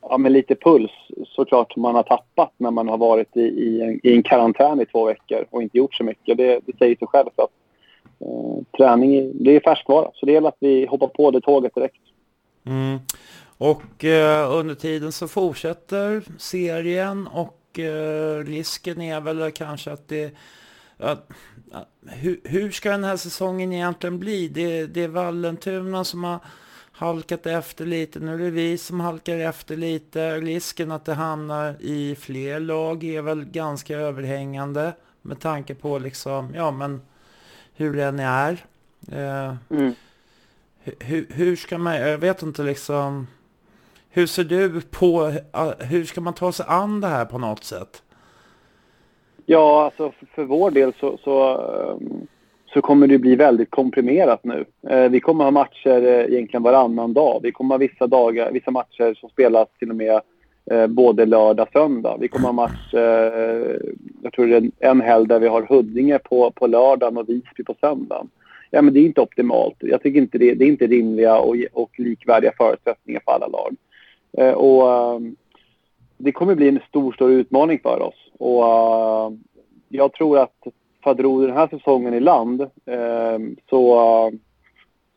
ja, men lite puls såklart man har tappat när man har varit i, i, en, i en karantän i två veckor och inte gjort så mycket. Det, det säger sig självt att eh, träning det är färskvara. Så det gäller att vi hoppar på det tåget direkt. Mm. Och eh, under tiden så fortsätter serien och eh, risken är väl kanske att det hur, hur ska den här säsongen egentligen bli? Det, det är Vallentuna som har halkat efter lite. Nu är det vi som halkar efter lite. Risken att det hamnar i fler lag är väl ganska överhängande med tanke på liksom, ja men hur den är. Eh, mm. hur, hur ska man, jag vet inte liksom, hur ser du på, hur ska man ta sig an det här på något sätt? Ja, alltså för, vår del så, så, ehm, så, kommer det bli väldigt komprimerat nu. Eh, vi kommer ha matcher eh, egentligen varannan dag. Vi kommer ha vissa, dagar, vissa matcher som spelas till och med eh, både lördag och söndag. Vi kommer ha match, eh, jag tror det är en helg där vi har Huddinge på, på lördagen och Visby på söndagen. Ja, men det är inte optimalt. Jag tycker inte det, det är inte rimliga och, och likvärdiga förutsättningar för alla lag. Eh, och eh, det kommer bli en stor, stor utmaning för oss. Och jag tror att att ro den här säsongen i land eh, så,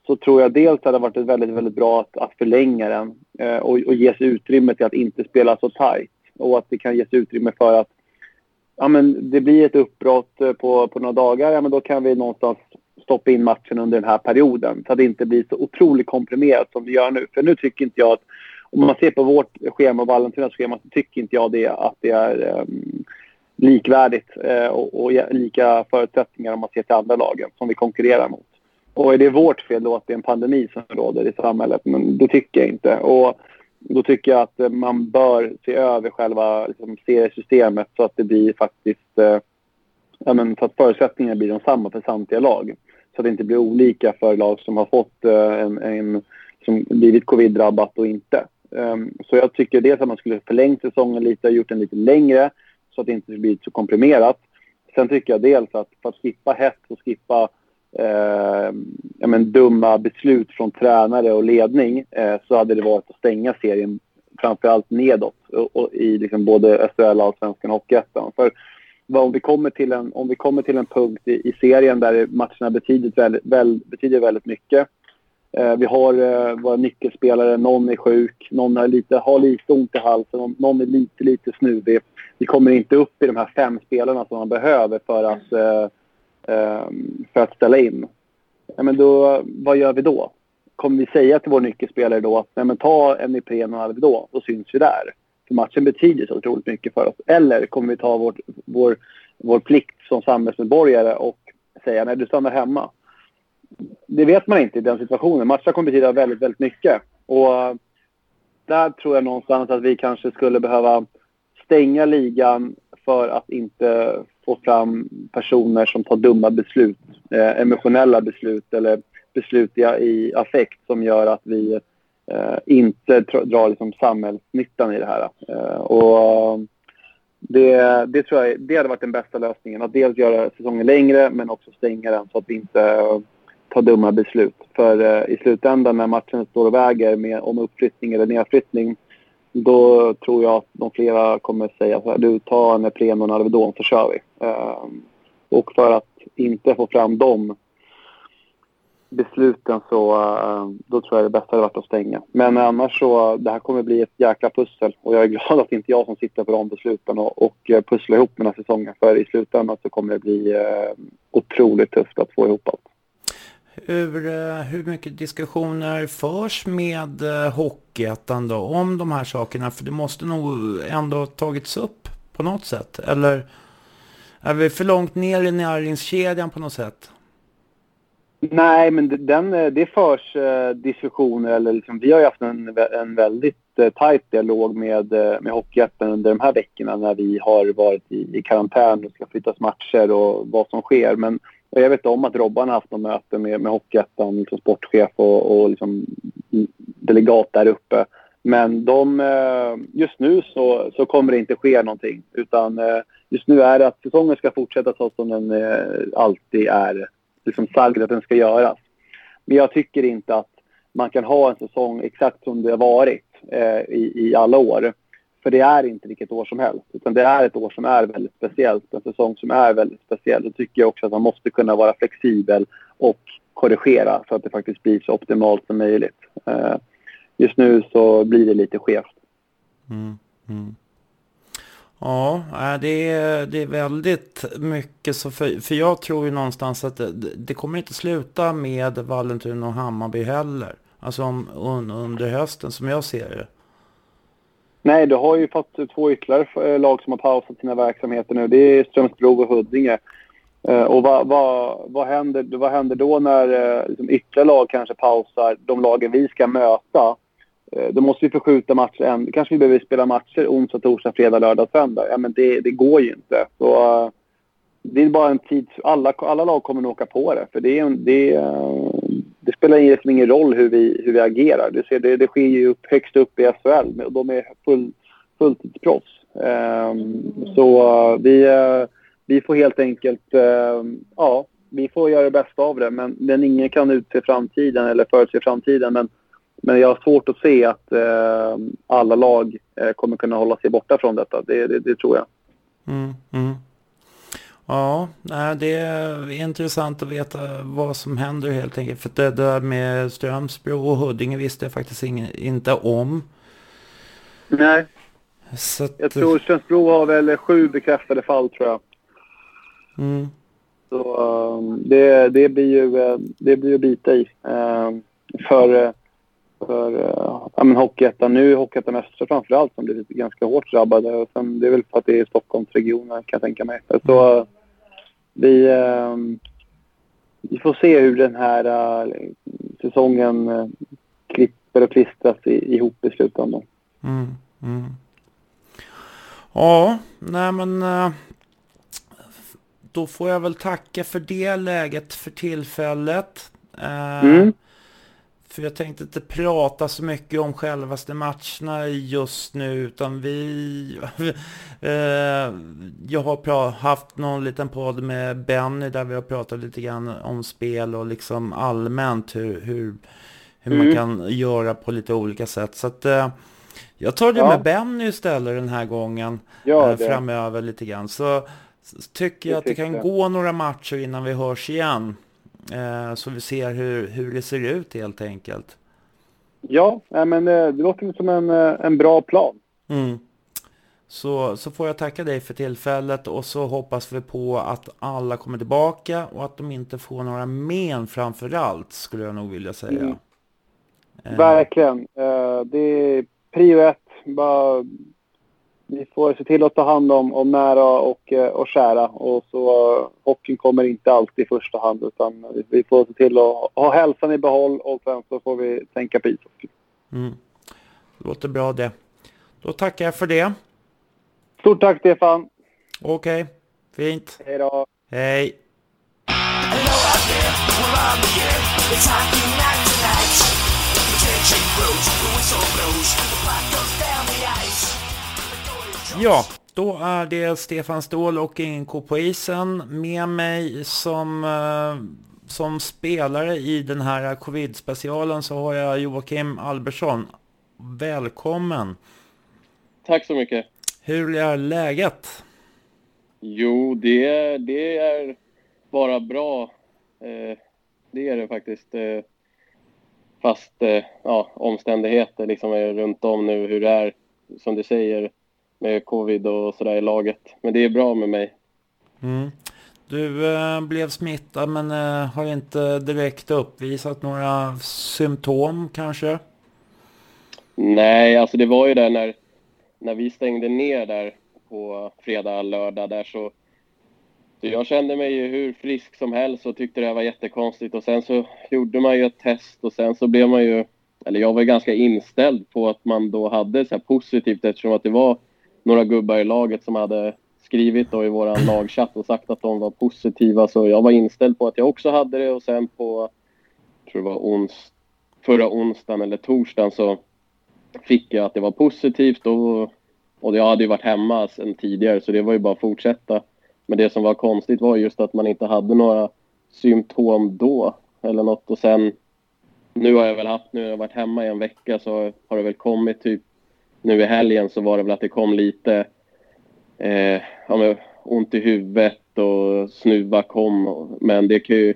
så tror jag dels att det hade varit väldigt, väldigt bra att, att förlänga den eh, och, och ges utrymme till att inte spela så tajt. Och att det kan ges utrymme för att ja, men det blir ett uppbrott eh, på, på några dagar, ja, men då kan vi någonstans stoppa in matchen under den här perioden så att det inte blir så otroligt komprimerat som det gör nu. För nu tycker inte jag att om man ser på vårt schema och Vallentunas schema så tycker inte jag det, att det är um, likvärdigt eh, och, och, lika förutsättningar om man ser till andra lagen som vi konkurrerar mot. Och är det vårt fel då att det är en pandemi som råder i samhället? Men det tycker jag inte. Och då tycker jag att man bör se över själva liksom, seriesystemet så att det blir faktiskt... Eh, ja, men så att förutsättningarna blir de samma för samtliga lag. Så att det inte blir olika för lag som har fått eh, en, en som blivit covid-drabbat och inte. Um, så jag tycker dels att man skulle förlängt säsongen lite, gjort den lite längre så att det inte blir så komprimerat. Sen tycker jag dels att för att skippa hets och skippa eh, ja, men dumma beslut från tränare och ledning eh, så hade det varit att stänga serien framförallt nedåt och, och i liksom både SHL, Allsvenskan och Hockeyettan. För om vi kommer till en, om vi kommer till en punkt i, i serien där matcherna betyder väldigt, väl, betyder väldigt mycket Eh, vi har eh, våra nyckelspelare, någon är sjuk, någon har lite, har lite ont i halsen, någon är lite, lite snuvig. Vi kommer inte upp i de här fem spelarna som man behöver för att, eh, för att ställa in. Ja, men då, vad gör vi då? Kommer vi säga till vår nyckelspelare då att Nej, men ta en Ipren och Alvedon, då syns vi där. För matchen betyder så otroligt mycket för oss. Eller kommer vi ta vårt, vår, vår plikt som samhällsmedborgare och säga nej, du stannar hemma det vet man inte i den situationen. Matcher kommer betyda väldigt, väldigt mycket. Och eh, där tror jag någonstans att vi kanske skulle behöva stänga ligan för att inte få fram personer som tar dumma beslut. Eh, emotionella beslut eller beslut i, i affekt som gör att vi eh, inte drar liksom samhällsnyttan i det här. Eh, och det, det tror jag det hade varit den bästa lösningen. Att dels göra säsongen längre men också stänga den så att vi inte ta dumma beslut. För eh, i slutändan när matchen står och väger med, om uppflyttning eller nedflyttning då tror jag att de flera kommer säga så här, du tar en Ipren och en Alvedon så kör vi. Eh, och för att inte få fram de besluten så eh, då tror jag det bästa hade varit att stänga. Men annars så, det här kommer bli ett jäkla pussel och jag är glad att det inte är jag som sitter på de besluten och, och eh, pusslar ihop den här säsongen. För i slutändan så kommer det bli eh, otroligt tufft att få ihop allt hur, eh, hur mycket diskussioner förs med eh, Hockeyettan då om de här sakerna? För det måste nog ändå tagits upp på något sätt. Eller är vi för långt ner i näringskedjan på något sätt? Nej, men den, eh, det förs diskussioner. Eller liksom, vi har ju haft en, en väldigt tajt dialog med, med Hockeyettan under de här veckorna när vi har varit i, i karantän och ska flyttas matcher och vad som sker. Men och jag vet om att Robban har haft något möte med, med Hockeyettan, liksom sportchef och, och liksom delegat där uppe. Men de, eh, just nu så, så kommer det inte ske någonting. Utan eh, just nu är det att säsongen ska fortsätta så som den eh, alltid är liksom sagd att den ska göras. Men jag tycker inte att man kan ha en säsong exakt som det har varit i, i alla år. För det är inte vilket år som helst, utan det är ett år som är väldigt speciellt, en säsong som är väldigt speciell. Då tycker jag också att man måste kunna vara flexibel och korrigera så att det faktiskt blir så optimalt som möjligt. Eh, just nu så blir det lite skevt. Mm, mm. Ja, eh, det är, det är väldigt mycket så för, för jag tror ju någonstans att det, det kommer inte sluta med Vallentuna och Hammarby heller. Alltså om, un, under hösten som jag ser det. Nej, du har ju fått två ytterligare eh, lag som har pausat sina verksamheter nu. Det är Strömsbro och Huddinge. Eh, och vad, vad, vad, händer, vad händer då när eh, liksom ytterligare lag kanske pausar de lagen vi ska möta? Då måste vi förskjuta matcher. Än. Kanske vi behöver spela matcher onsdag, torsdag, fredag, lördag, söndag. Ja, men det, det går ju inte. Så, det är bara en tid... Alla, alla lag kommer nog åka på det. För det, det, det spelar egentligen ingen roll hur vi, hur vi agerar. Du ser, det, det sker ju upp, högst upp i SHL och de är full, fulltidsproffs. Um, så uh, vi, uh, vi får helt enkelt, uh, ja, vi får göra det bästa av det. Men, men ingen kan utse framtiden eller förutse framtiden. Men, men jag har svårt att se att uh, alla lag uh, kommer kunna hålla sig borta från detta. Det, det, det tror jag. Mm, mm. Ja, det är intressant att veta vad som händer helt enkelt. För det där med Strömsbro och Huddinge visste jag faktiskt inte om. Nej. Att... Jag tror Strömsbro har väl sju bekräftade fall tror jag. Mm. Så um, det, det, blir ju, eh, det blir ju bita i. Um, för för uh, ja, men Hockeyettan. Nu är Hockeyettan Östra framförallt som blivit ganska hårt drabbade. Sen, det är väl för att det är Stockholmsregionen kan jag tänka mig. Så vi, eh, vi får se hur den här uh, säsongen uh, klipper och klistras ihop i slutändan. Mm, mm. Ja, nej men uh, då får jag väl tacka för det läget för tillfället. Mm. För jag tänkte inte prata så mycket om självaste matcherna just nu utan vi... eh, jag har haft någon liten podd med Benny där vi har pratat lite grann om spel och liksom allmänt hur, hur, hur mm. man kan göra på lite olika sätt. Så att eh, jag tar det ja. med Benny istället den här gången ja, eh, framöver lite grann. Så, så tycker jag att det kan gå några matcher innan vi hörs igen. Eh, så vi ser hur, hur det ser ut helt enkelt. Ja, men eh, det låter som en, eh, en bra plan. Mm. Så, så får jag tacka dig för tillfället och så hoppas vi på att alla kommer tillbaka och att de inte får några men framför allt skulle jag nog vilja säga. Mm. Verkligen. Det är prio ett. Bara vi får se till att ta hand om, om nära och, eh, och kära. Och så uh, hockeyn kommer inte alltid i första hand utan vi får se till att ha hälsan i behåll och sen så får vi tänka på ishockey. Mm. Låter bra det. Då tackar jag för det. Stort tack Stefan. Okej, okay. fint. Hej då. Hej. Ja, då är det Stefan Ståhl och NK på isen med mig som, eh, som spelare i den här covid-specialen så har jag Joakim Albersson. Välkommen! Tack så mycket! Hur är läget? Jo, det, det är bara bra. Eh, det är det faktiskt. Eh, fast ja, omständigheter liksom är runt om nu hur det är, som du säger, med covid och sådär i laget. Men det är bra med mig. Mm. Du eh, blev smittad men eh, har inte direkt uppvisat några symptom kanske? Nej, alltså det var ju där när, när vi stängde ner där på fredag, lördag där så, så jag kände mig ju hur frisk som helst och tyckte det var jättekonstigt och sen så gjorde man ju ett test och sen så blev man ju, eller jag var ganska inställd på att man då hade så här positivt eftersom att det var några gubbar i laget som hade skrivit då i vår lagchatt och sagt att de var positiva. Så jag var inställd på att jag också hade det och sen på, jag tror det var ons, förra onsdagen eller torsdagen så fick jag att det var positivt och, och jag hade ju varit hemma sedan tidigare så det var ju bara att fortsätta. Men det som var konstigt var just att man inte hade några symptom då eller något och sen nu har jag väl haft, nu har jag varit hemma i en vecka så har det väl kommit typ nu i helgen så var det väl att det kom lite eh, ja, ont i huvudet och snuva kom. Men det, kan ju,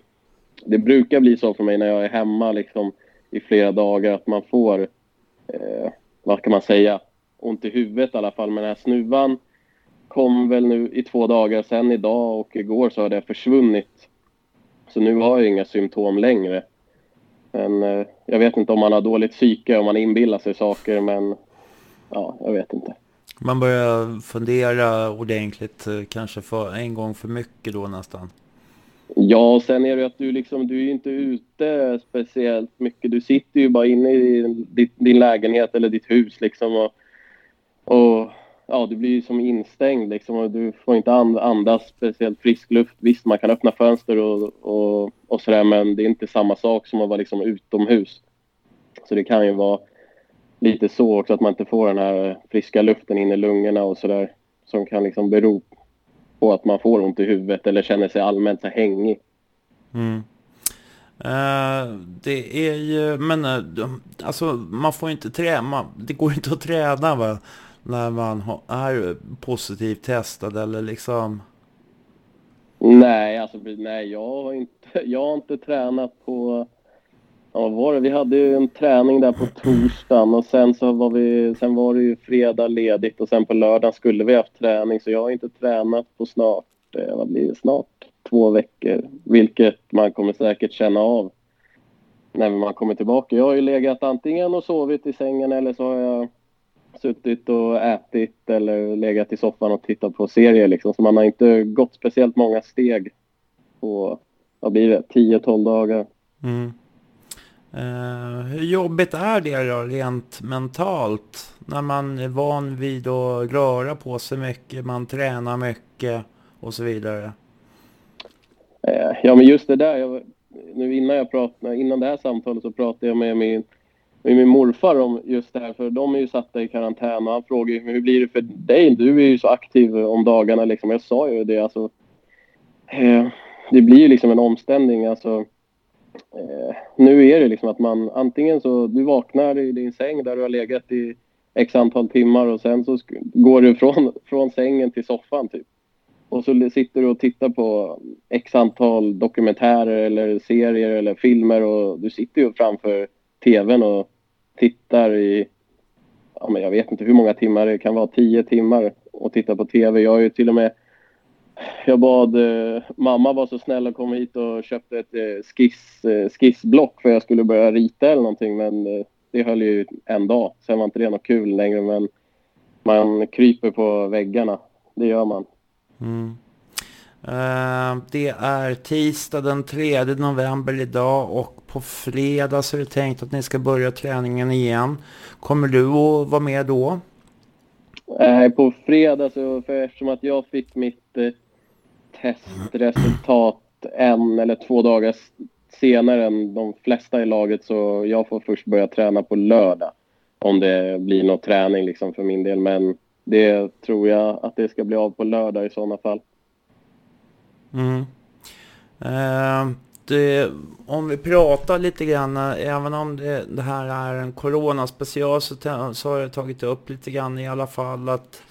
det brukar bli så för mig när jag är hemma liksom, i flera dagar att man får, eh, vad kan man säga, ont i huvudet i alla fall. Men den här snuvan kom väl nu i två dagar sen idag och igår så har det försvunnit. Så nu har jag inga symptom längre. Men eh, jag vet inte om man har dåligt psyke, om man inbillar sig saker, men ja, jag vet inte. Man börjar fundera ordentligt, eh, kanske för en gång för mycket då nästan. Ja, och sen är det att du liksom, du är inte ute speciellt mycket. Du sitter ju bara inne i din, din lägenhet eller ditt hus liksom och, och ja, du blir ju som instängd liksom och du får inte andas speciellt frisk luft. Visst, man kan öppna fönster och, och, och sådär, men det är inte samma sak som att vara liksom utomhus. Så det kan ju vara lite så också att man inte får den här friska luften in i lungorna och sådär som kan liksom bero på att man får ont i huvudet eller känner sig allmänt hängig. Mm. Uh, det är ju, men uh, alltså man får inte träna, det går inte att träna va? När man är positivt testad eller liksom? Nej, alltså nej, jag har inte, jag har inte tränat på Ja, var det? Vi hade ju en träning där på torsdagen och sen så var vi, sen var det ju fredag ledigt och sen på lördagen skulle vi haft träning så jag har inte tränat på snart, eh, vad blir det, snart två veckor. Vilket man kommer säkert känna av när man kommer tillbaka. Jag har ju legat antingen och sovit i sängen eller så har jag suttit och ätit eller legat i soffan och tittat på serier liksom. Så man har inte gått speciellt många steg på, vad blir det, 10-12 dagar. Mm. Eh, hur jobbigt är det då rent mentalt? När man är van vid att röra på sig mycket, man tränar mycket och så vidare. Eh, ja men just det där, jag, nu innan jag pratade, innan det här samtalet så pratade jag med min, med min morfar om just det här för de är ju satta i karantän och han frågade hur blir det för dig? Du är ju så aktiv om dagarna liksom. Jag sa ju det alltså. Eh, det blir ju liksom en omställning alltså eh, nu är det liksom att man antingen så du vaknar i din säng där du har legat i x antal timmar och sen så går du från, från sängen till soffan typ. Och så sitter du och tittar på x antal dokumentärer eller serier eller filmer och du sitter ju framför tvn och tittar i, ja men jag vet inte hur många timmar det kan vara, tio timmar och tittar på tv. Jag har ju till och med jag bad eh, mamma var så snäll och kom hit och köpte ett eh, skiss, eh, skissblock för jag skulle börja rita eller någonting men eh, det höll ju en dag. Sen var inte det något kul längre men man kryper på väggarna. Det gör man. Mm. Uh, det är tisdag den 3 november idag och på fredag så är det tänkt att ni ska börja träningen igen. Kommer du att vara med då? Nej, på fredag så, för eftersom att jag fick mitt eh, testresultat en eller två dagar senare än de flesta i laget så jag får först börja träna på lördag. Om det blir någon träning liksom för min del. Men det tror jag att det ska bli av på lördag i sådana fall. Mm. Eh, det, om vi pratar lite grann, även om det, det här är en coronaspecial så, så har jag tagit upp lite grann i alla fall att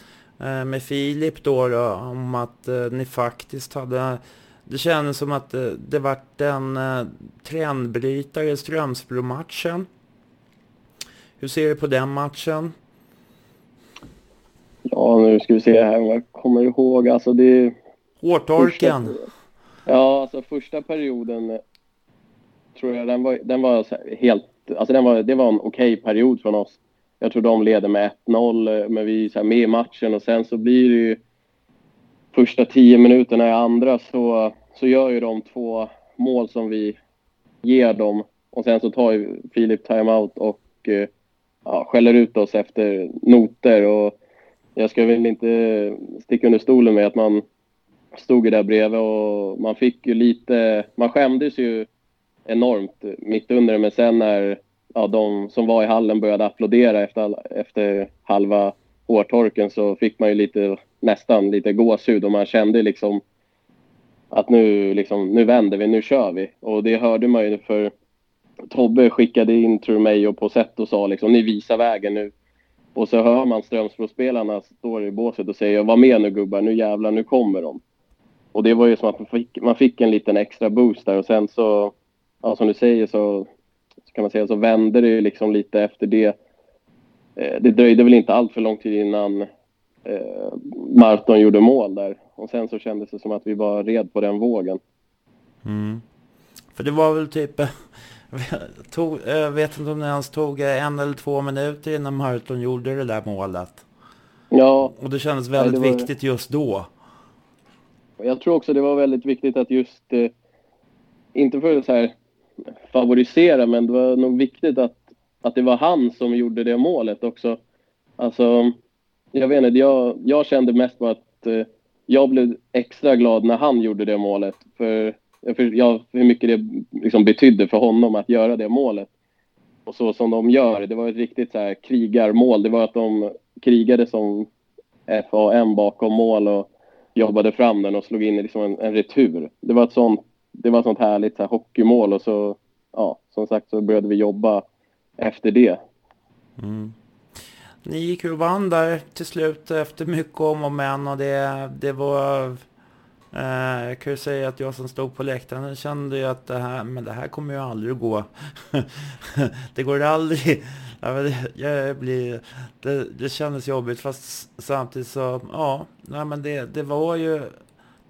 med Filip då, då om att eh, ni faktiskt hade det kändes som att det, det vart en eh, trendbrytare i Strömsbro-matchen. Hur ser du på den matchen? Ja, nu ska vi se här jag kommer ihåg. Alltså det... Hårtorken. Första, ja, alltså första perioden tror jag den var, den var helt... Alltså den var, det var en okej okay period från oss. Jag tror de leder med 1-0, eh, men vi är så med i matchen och sen så blir det ju första tio minuterna i andra så, så gör ju de två mål som vi ger dem. Och sen så tar ju Filip timeout och eh, ja, skäller ut oss efter noter. Och jag ska väl inte sticka under stolen med att man stod ju där bredvid och man fick ju lite, man skämdes ju enormt mitt under men sen när ja, de som var i hallen började applådera efter, efter halva hårtorken så fick man ju lite, nästan lite gåshud och man kände liksom att nu, liksom, nu vänder vi, nu kör vi. Och det hörde man ju för Tobbe skickade in tror mig och på sätt och sa liksom ni visar vägen nu. Och så hör man Strömsbrospelarna står i båset och säger var med nu gubbar, nu jävlar, nu kommer de. Och det var ju som att man fick, man fick en liten extra boost där och sen så, ja som du säger så så kan man säga så vände det liksom lite efter det. Eh, det dröjde väl inte allt för lång tid innan eh, Marton gjorde mål där. Och sen så kändes det som att vi var red på den vågen. Mm. För det var väl typ, tog, jag vet inte om det ens tog en eller två minuter innan Marton gjorde det där målet. Ja. Och det kändes väldigt det var... viktigt just då. Jag tror också det var väldigt viktigt att just, eh, inte för så här favorisera, men det var nog viktigt att, att det var han som gjorde det målet också. Alltså, jag vet inte, jag, jag kände mest på att eh, jag blev extra glad när han gjorde det målet. För, för ja, hur mycket det liksom betydde för honom att göra det målet. Och så som de gör, det var ett riktigt så här krigarmål. Det var att de krigade som FAM bakom mål och jobbade fram den och slog in liksom en, en retur. Det var ett sånt, det var ett sånt härligt så här, hockeymål och så, ja, som sagt så började vi jobba efter det. Mm. Ni gick ju och vann där till slut efter mycket om och men och det, det var... Eh, jag kan ju säga att jag som stod på läktaren kände ju att det här, men det här kommer ju aldrig att gå. det går aldrig. jag blir, det, det kändes jobbigt fast samtidigt så, ja, nej, men det, det var ju,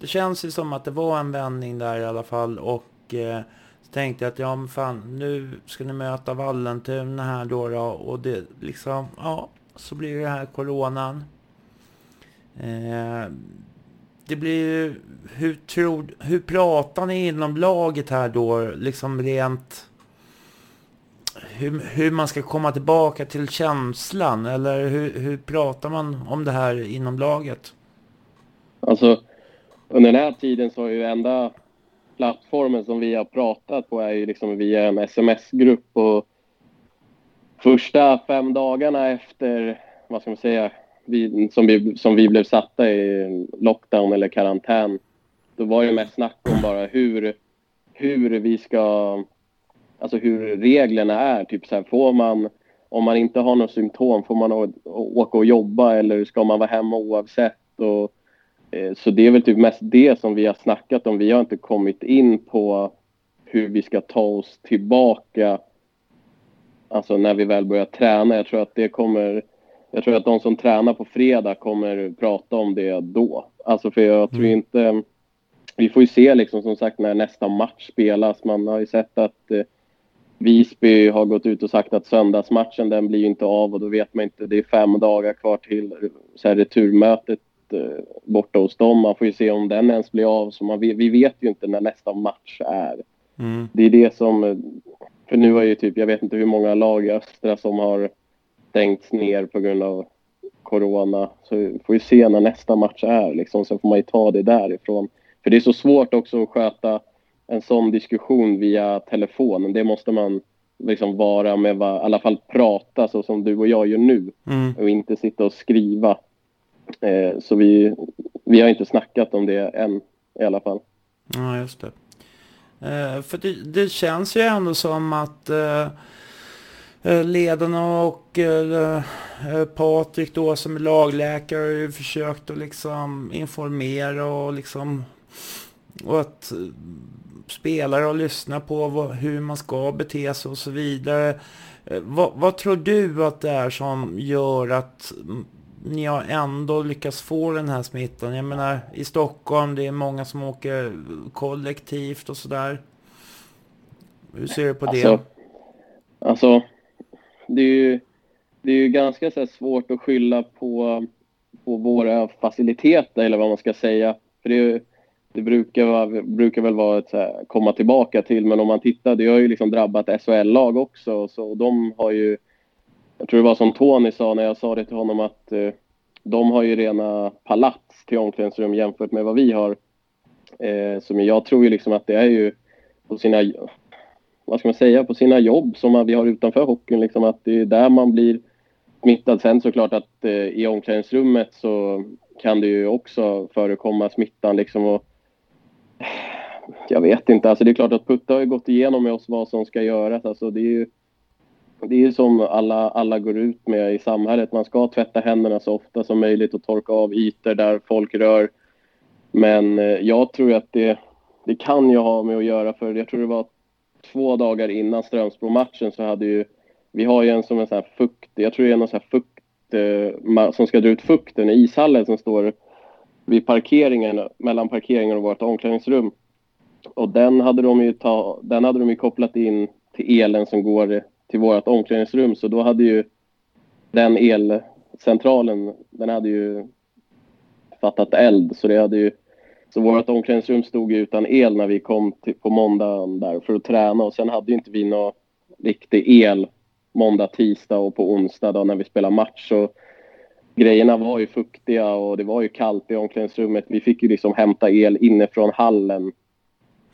det känns ju som att det var en vändning där i alla fall och eh, så tänkte jag att ja men fan nu ska ni möta Vallentuna här då, då och det liksom, ja, så blir det här coronan. Eh, det blir ju, hur tror, hur pratar ni inom laget här då, liksom rent hur, hur man ska komma tillbaka till känslan eller hur, hur pratar man om det här inom laget? Alltså, under den här tiden så är ju enda plattformen som vi har pratat på är ju liksom via en sms-grupp och första fem dagarna efter, vad ska man säga, vi, som, vi, som vi blev satta i lockdown eller karantän, då var det mest snack om bara hur, hur vi ska alltså hur reglerna är. Typ så här, får man, om man inte har några symptom, får man åka och jobba eller ska man vara hemma oavsett? Och, så det är väl typ mest det som vi har snackat om. Vi har inte kommit in på hur vi ska ta oss tillbaka alltså när vi väl börjar träna. Jag tror att det kommer jag tror att de som tränar på fredag kommer prata om det då. Alltså för jag tror mm. inte... Vi får ju se liksom som sagt när nästa match spelas. Man har ju sett att eh, Visby har gått ut och sagt att söndagsmatchen den blir inte av och då vet man inte. Det är fem dagar kvar till så här, returmötet eh, borta hos dem. Man får ju se om den ens blir av. Så man, vi vet ju inte när nästa match är. Mm. Det är det som... För nu är ju typ, jag vet inte hur många lag i östra som har stängts ner på grund av corona. Så vi får ju se när nästa match är liksom. Så får man ju ta det därifrån. För det är så svårt också att sköta en sån diskussion via telefon. Det måste man liksom vara med, i alla fall prata så som du och jag gör nu mm. och inte sitta och skriva. Eh, så vi, vi har inte snackat om det än i alla fall. Ja, just det. Eh, för det, det, känns ju ändå som att eh, eh ledarna och eh, eh, Patrik då som är lagläkare har ju försökt att liksom informera och liksom och att eh, spelare och lyssna på vad, hur man ska bete sig och så vidare. Eh, vad, vad, tror du att det är som gör att ni har ändå lyckats få den här smittan? Jag menar i Stockholm, det är många som åker kollektivt och sådär. Hur ser du på det? Alltså, alltså det är ju, det är ju ganska så svårt att skylla på, på våra faciliteter eller vad man ska säga. För det är ju, det brukar, vara, brukar väl vara ett här, komma tillbaka till, men om man tittar, det har ju liksom drabbat SHL-lag också. Så de har ju, jag tror det var som Tony sa när jag sa det till honom att eh, de har ju rena palats till omklädningsrum jämfört med vad vi har. Eh, så men jag tror ju liksom att det är ju på sina, vad ska man säga, på sina jobb som vi har utanför hockeyn, liksom att det är där man blir smittad. Sen såklart att eh, i omklädningsrummet så kan det ju också förekomma smittan liksom och jag vet inte. Alltså det är klart att Putta har ju gått igenom med oss vad som ska göras. Alltså det är ju det är ju som alla, alla går ut med i samhället. Man ska tvätta händerna så ofta som möjligt och torka av ytor där folk rör. Men eh, jag tror att det, det kan ju ha med att göra för jag tror det var två dagar innan Strömsbro-matchen så hade ju vi har ju en som en sån här fukt, jag tror det är någon sån här fukt eh, som ska dra ut fukten i ishallen som står vid parkeringen, mellan parkeringen och vårt omklädningsrum. Och den hade de ju, ta, den hade de ju kopplat in till elen som går till vårt omklädningsrum. Så då hade ju den elcentralen, den hade ju fattat eld. Så det hade ju så vårt omklädningsrum stod utan el när vi kom till, på måndagen där för att träna och sen hade inte vi någon riktig el måndag, tisdag och på onsdag då när vi spelade match. Så grejerna var ju fuktiga och det var ju kallt i omklädningsrummet. Vi fick ju liksom hämta el inifrån hallen.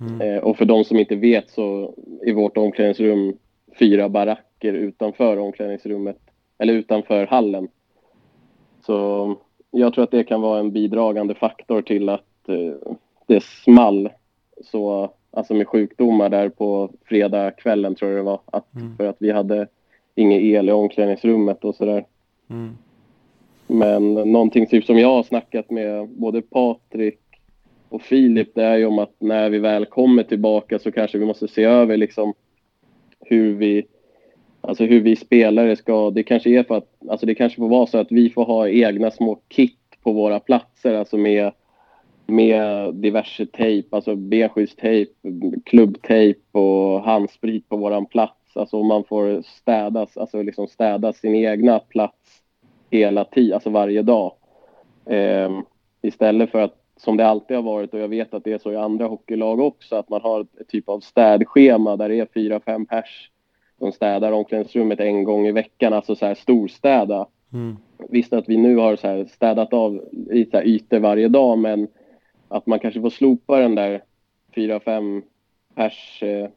Mm. Eh, och för de som inte vet så är vårt omklädningsrum fyra baracker utanför omklädningsrummet, eller utanför hallen. Så jag tror att det kan vara en bidragande faktor till att eh, det small så, alltså med sjukdomar där på fredagskvällen tror jag det var. Att, mm. För att vi hade ingen el i omklädningsrummet och sådär. Mm. Men någonting typ som jag har snackat med både Patrik och Filip det är ju om att när vi väl kommer tillbaka så kanske vi måste se över liksom hur vi Alltså hur vi spelare ska, det kanske är för att, alltså det kanske får vara så att vi får ha egna små kit på våra platser, alltså med, med diverse tejp, alltså benskyddstejp, klubbtejp och handsprit på våran plats. Alltså man får städas, alltså liksom städa sin egna plats hela tiden, alltså varje dag. Eh, istället för att, som det alltid har varit, och jag vet att det är så i andra hockeylag också, att man har ett typ av städschema där det är fyra, fem pers de städar omklädningsrummet en gång i veckan, alltså så här storstäda. Mm. Visst att vi nu har så här städat av så ytor varje dag, men att man kanske får slopa den där fyra, fem pers eh,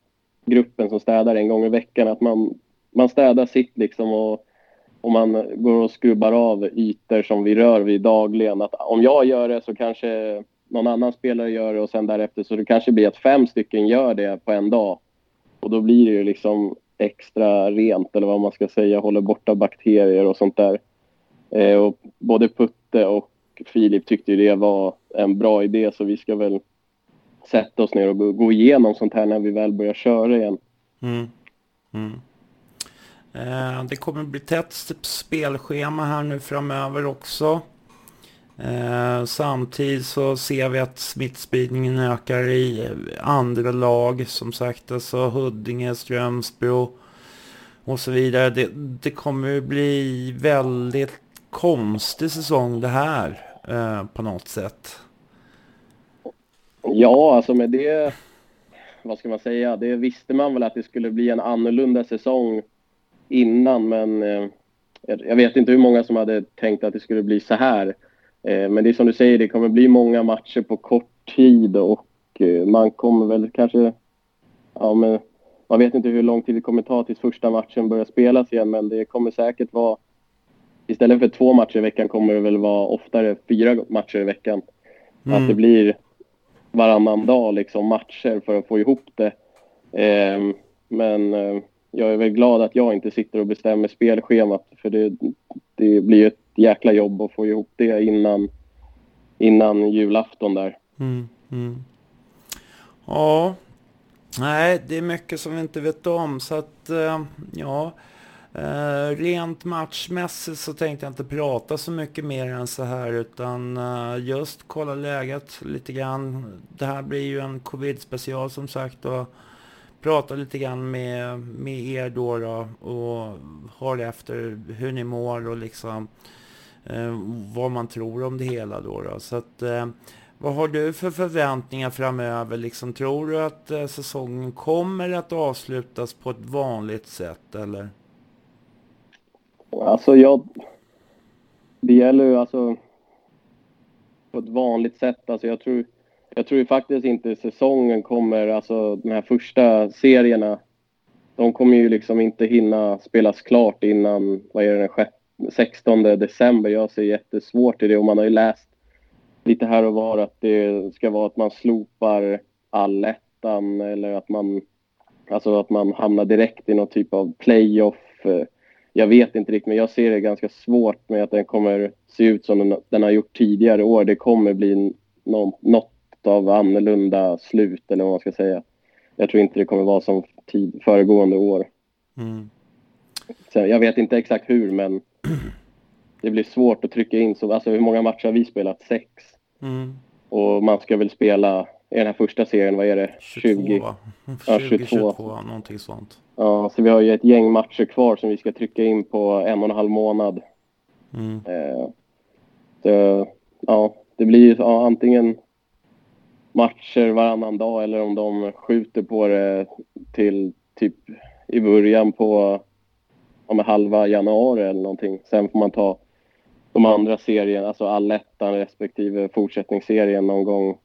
gruppen som städar en gång i veckan. Att man, man städar sitt liksom och, om man går och skrubbar av ytor som vi rör vid dagligen. Att om jag gör det så kanske någon annan spelare gör det och sen därefter så det kanske blir att fem stycken gör det på en dag. Och då blir det ju liksom extra rent eller vad man ska säga, håller borta bakterier och sånt där. Eh, och både Putte och Filip tyckte det var en bra idé så vi ska väl sätta oss ner och gå igenom sånt här när vi väl börjar köra igen. Mm. Mm. Eh, det kommer bli tätt spelschema här nu framöver också. Eh, samtidigt så ser vi att smittspridningen ökar i eh, andra lag. Som sagt, alltså Huddinge, Strömsbro och så vidare. Det, det kommer bli väldigt konstig säsong det här på något sätt. Ja, alltså med det, vad ska man säga, det visste man väl att det skulle bli en annorlunda säsong innan, men eh, jag vet inte hur många som hade tänkt att det skulle bli så här. Eh, men det är som du säger, det kommer bli många matcher på kort tid och eh, man kommer väl kanske... Ja, men man vet inte hur lång tid det kommer ta tills första matchen börjar spelas igen, men det kommer säkert vara... Istället för två matcher i veckan kommer det väl vara oftare fyra matcher i veckan. Mm. Att det blir varannan dag liksom matcher för att få ihop det. Men jag är väl glad att jag inte sitter och bestämmer spelschemat för det, det blir ett jäkla jobb att få ihop det innan, innan julafton där. Mm, mm. Ja, nej det är mycket som vi inte vet om så att eh, ja. Eh, rent matchmässigt så tänkte jag inte prata så mycket mer än så här utan eh, just kolla läget lite grann. Det här blir ju en covid-special som sagt och prata lite grann med, med er då, då och höra efter hur ni mår och liksom eh, vad man tror om det hela då. då. Så att, eh, vad har du för förväntningar framöver? Liksom, tror du att eh, säsongen kommer att avslutas på ett vanligt sätt eller? Alltså jag... Det gäller ju alltså på ett vanligt sätt. Alltså jag tror, jag tror ju faktiskt inte säsongen kommer, alltså de här första serierna, de kommer ju liksom inte hinna spelas klart innan, vad är det, den 16 december. Jag ser jättesvårt i det och man har ju läst lite här och var att det ska vara att man slopar allettan eller att man, alltså att man hamnar direkt i någon typ av playoff. Jag vet inte riktigt, men jag ser det ganska svårt med att den kommer se ut som den, den har gjort tidigare år. Det kommer bli någon, något av annorlunda slut eller vad man ska säga. Jag tror inte det kommer vara som tid, föregående år. Mm. Så jag vet inte exakt hur, men det blir svårt att trycka in så, alltså hur många matcher har vi spelat? Sex. Mm. Och man ska väl spela i den här första serien, vad är det? 22 20? va? Ja, 20, 22. 22, någonting sånt. Ja, så vi har ju ett gäng matcher kvar som vi ska trycka in på en och en halv månad. Mm. Eh, så, ja, det blir ju ja, antingen matcher varannan dag eller om de skjuter på det till typ i början på ja, halva januari eller någonting. Sen får man ta de andra serierna, alltså allettan respektive fortsättningsserien någon gång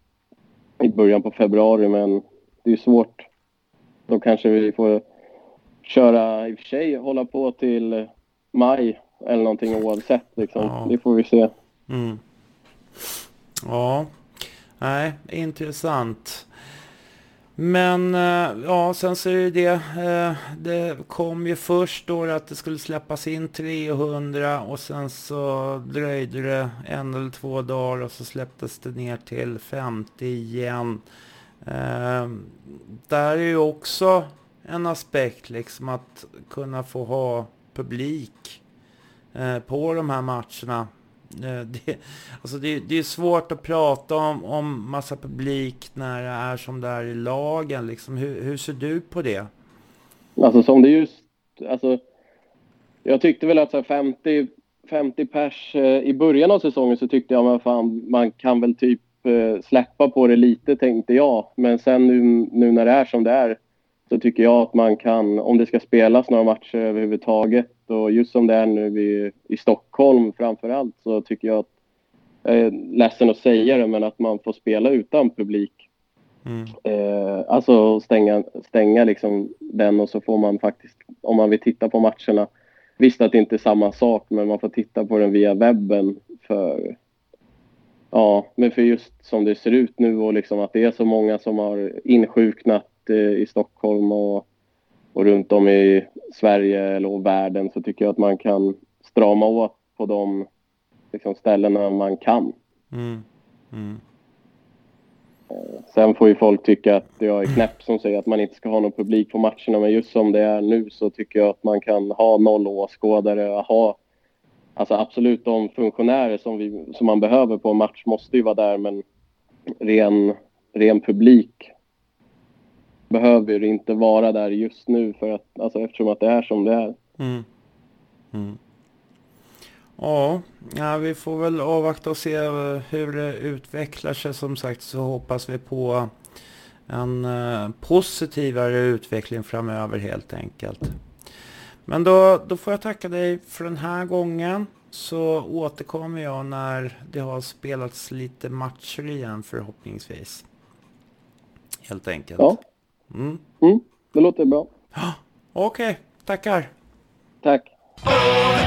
i början på februari. Men det är svårt. Då kanske vi får köra, i och för sig hålla på till maj eller någonting oavsett. Liksom. Ja. Det får vi se. Mm. Ja, nej, intressant. Men eh, ja, sen så är det det. Det kom ju först då att det skulle släppas in 300 och sen så dröjde det en eller två dagar och så släpptes det ner till 50 igen. Eh, där är ju också en aspekt liksom att kunna få ha publik på de här matcherna. Eh, det, alltså det, det är svårt att prata om, om massa publik när det är som det är i lagen. Liksom. Hur, hur ser du på det? Alltså som det just, alltså jag tyckte väl att så här 50, 50 pers eh, i början av säsongen så tyckte jag men fan man kan väl typ eh, släppa på det lite tänkte jag. Men sen nu, nu när det är som det är så tycker jag att man kan, om det ska spelas några matcher överhuvudtaget och just som det är nu i, i Stockholm framför allt så tycker jag att, jag är ledsen att säga det, men att man får spela utan publik. Mm. Eh, alltså stänga, stänga liksom den och så får man faktiskt, om man vill titta på matcherna. Visst att det inte är samma sak, men man får titta på den via webben för Ja, men för just som det ser ut nu och liksom att det är så många som har insjuknat eh, i Stockholm och, och runt om i Sverige eller och världen så tycker jag att man kan strama åt på de liksom, ställena man kan. Mm. Mm. Sen får ju folk tycka att jag är knäpp som säger att man inte ska ha någon publik på matcherna. Men just som det är nu så tycker jag att man kan ha noll åskådare. Ha, alltså absolut de funktionärer som, vi, som man behöver på en match måste ju vara där. Men ren, ren publik behöver inte vara där just nu för att, alltså eftersom att det är som det är. Mm. Mm. Ja, ja, vi får väl avvakta och se eh, hur det utvecklar sig. Som sagt så hoppas vi på en eh, positivare utveckling framöver helt enkelt. Men då, då får jag tacka dig för den här gången. Så återkommer jag när det har spelats lite matcher igen förhoppningsvis. Helt enkelt. Ja, Mm. Mm, det låter bra. Okej, okay, tackar. Tack. Oh,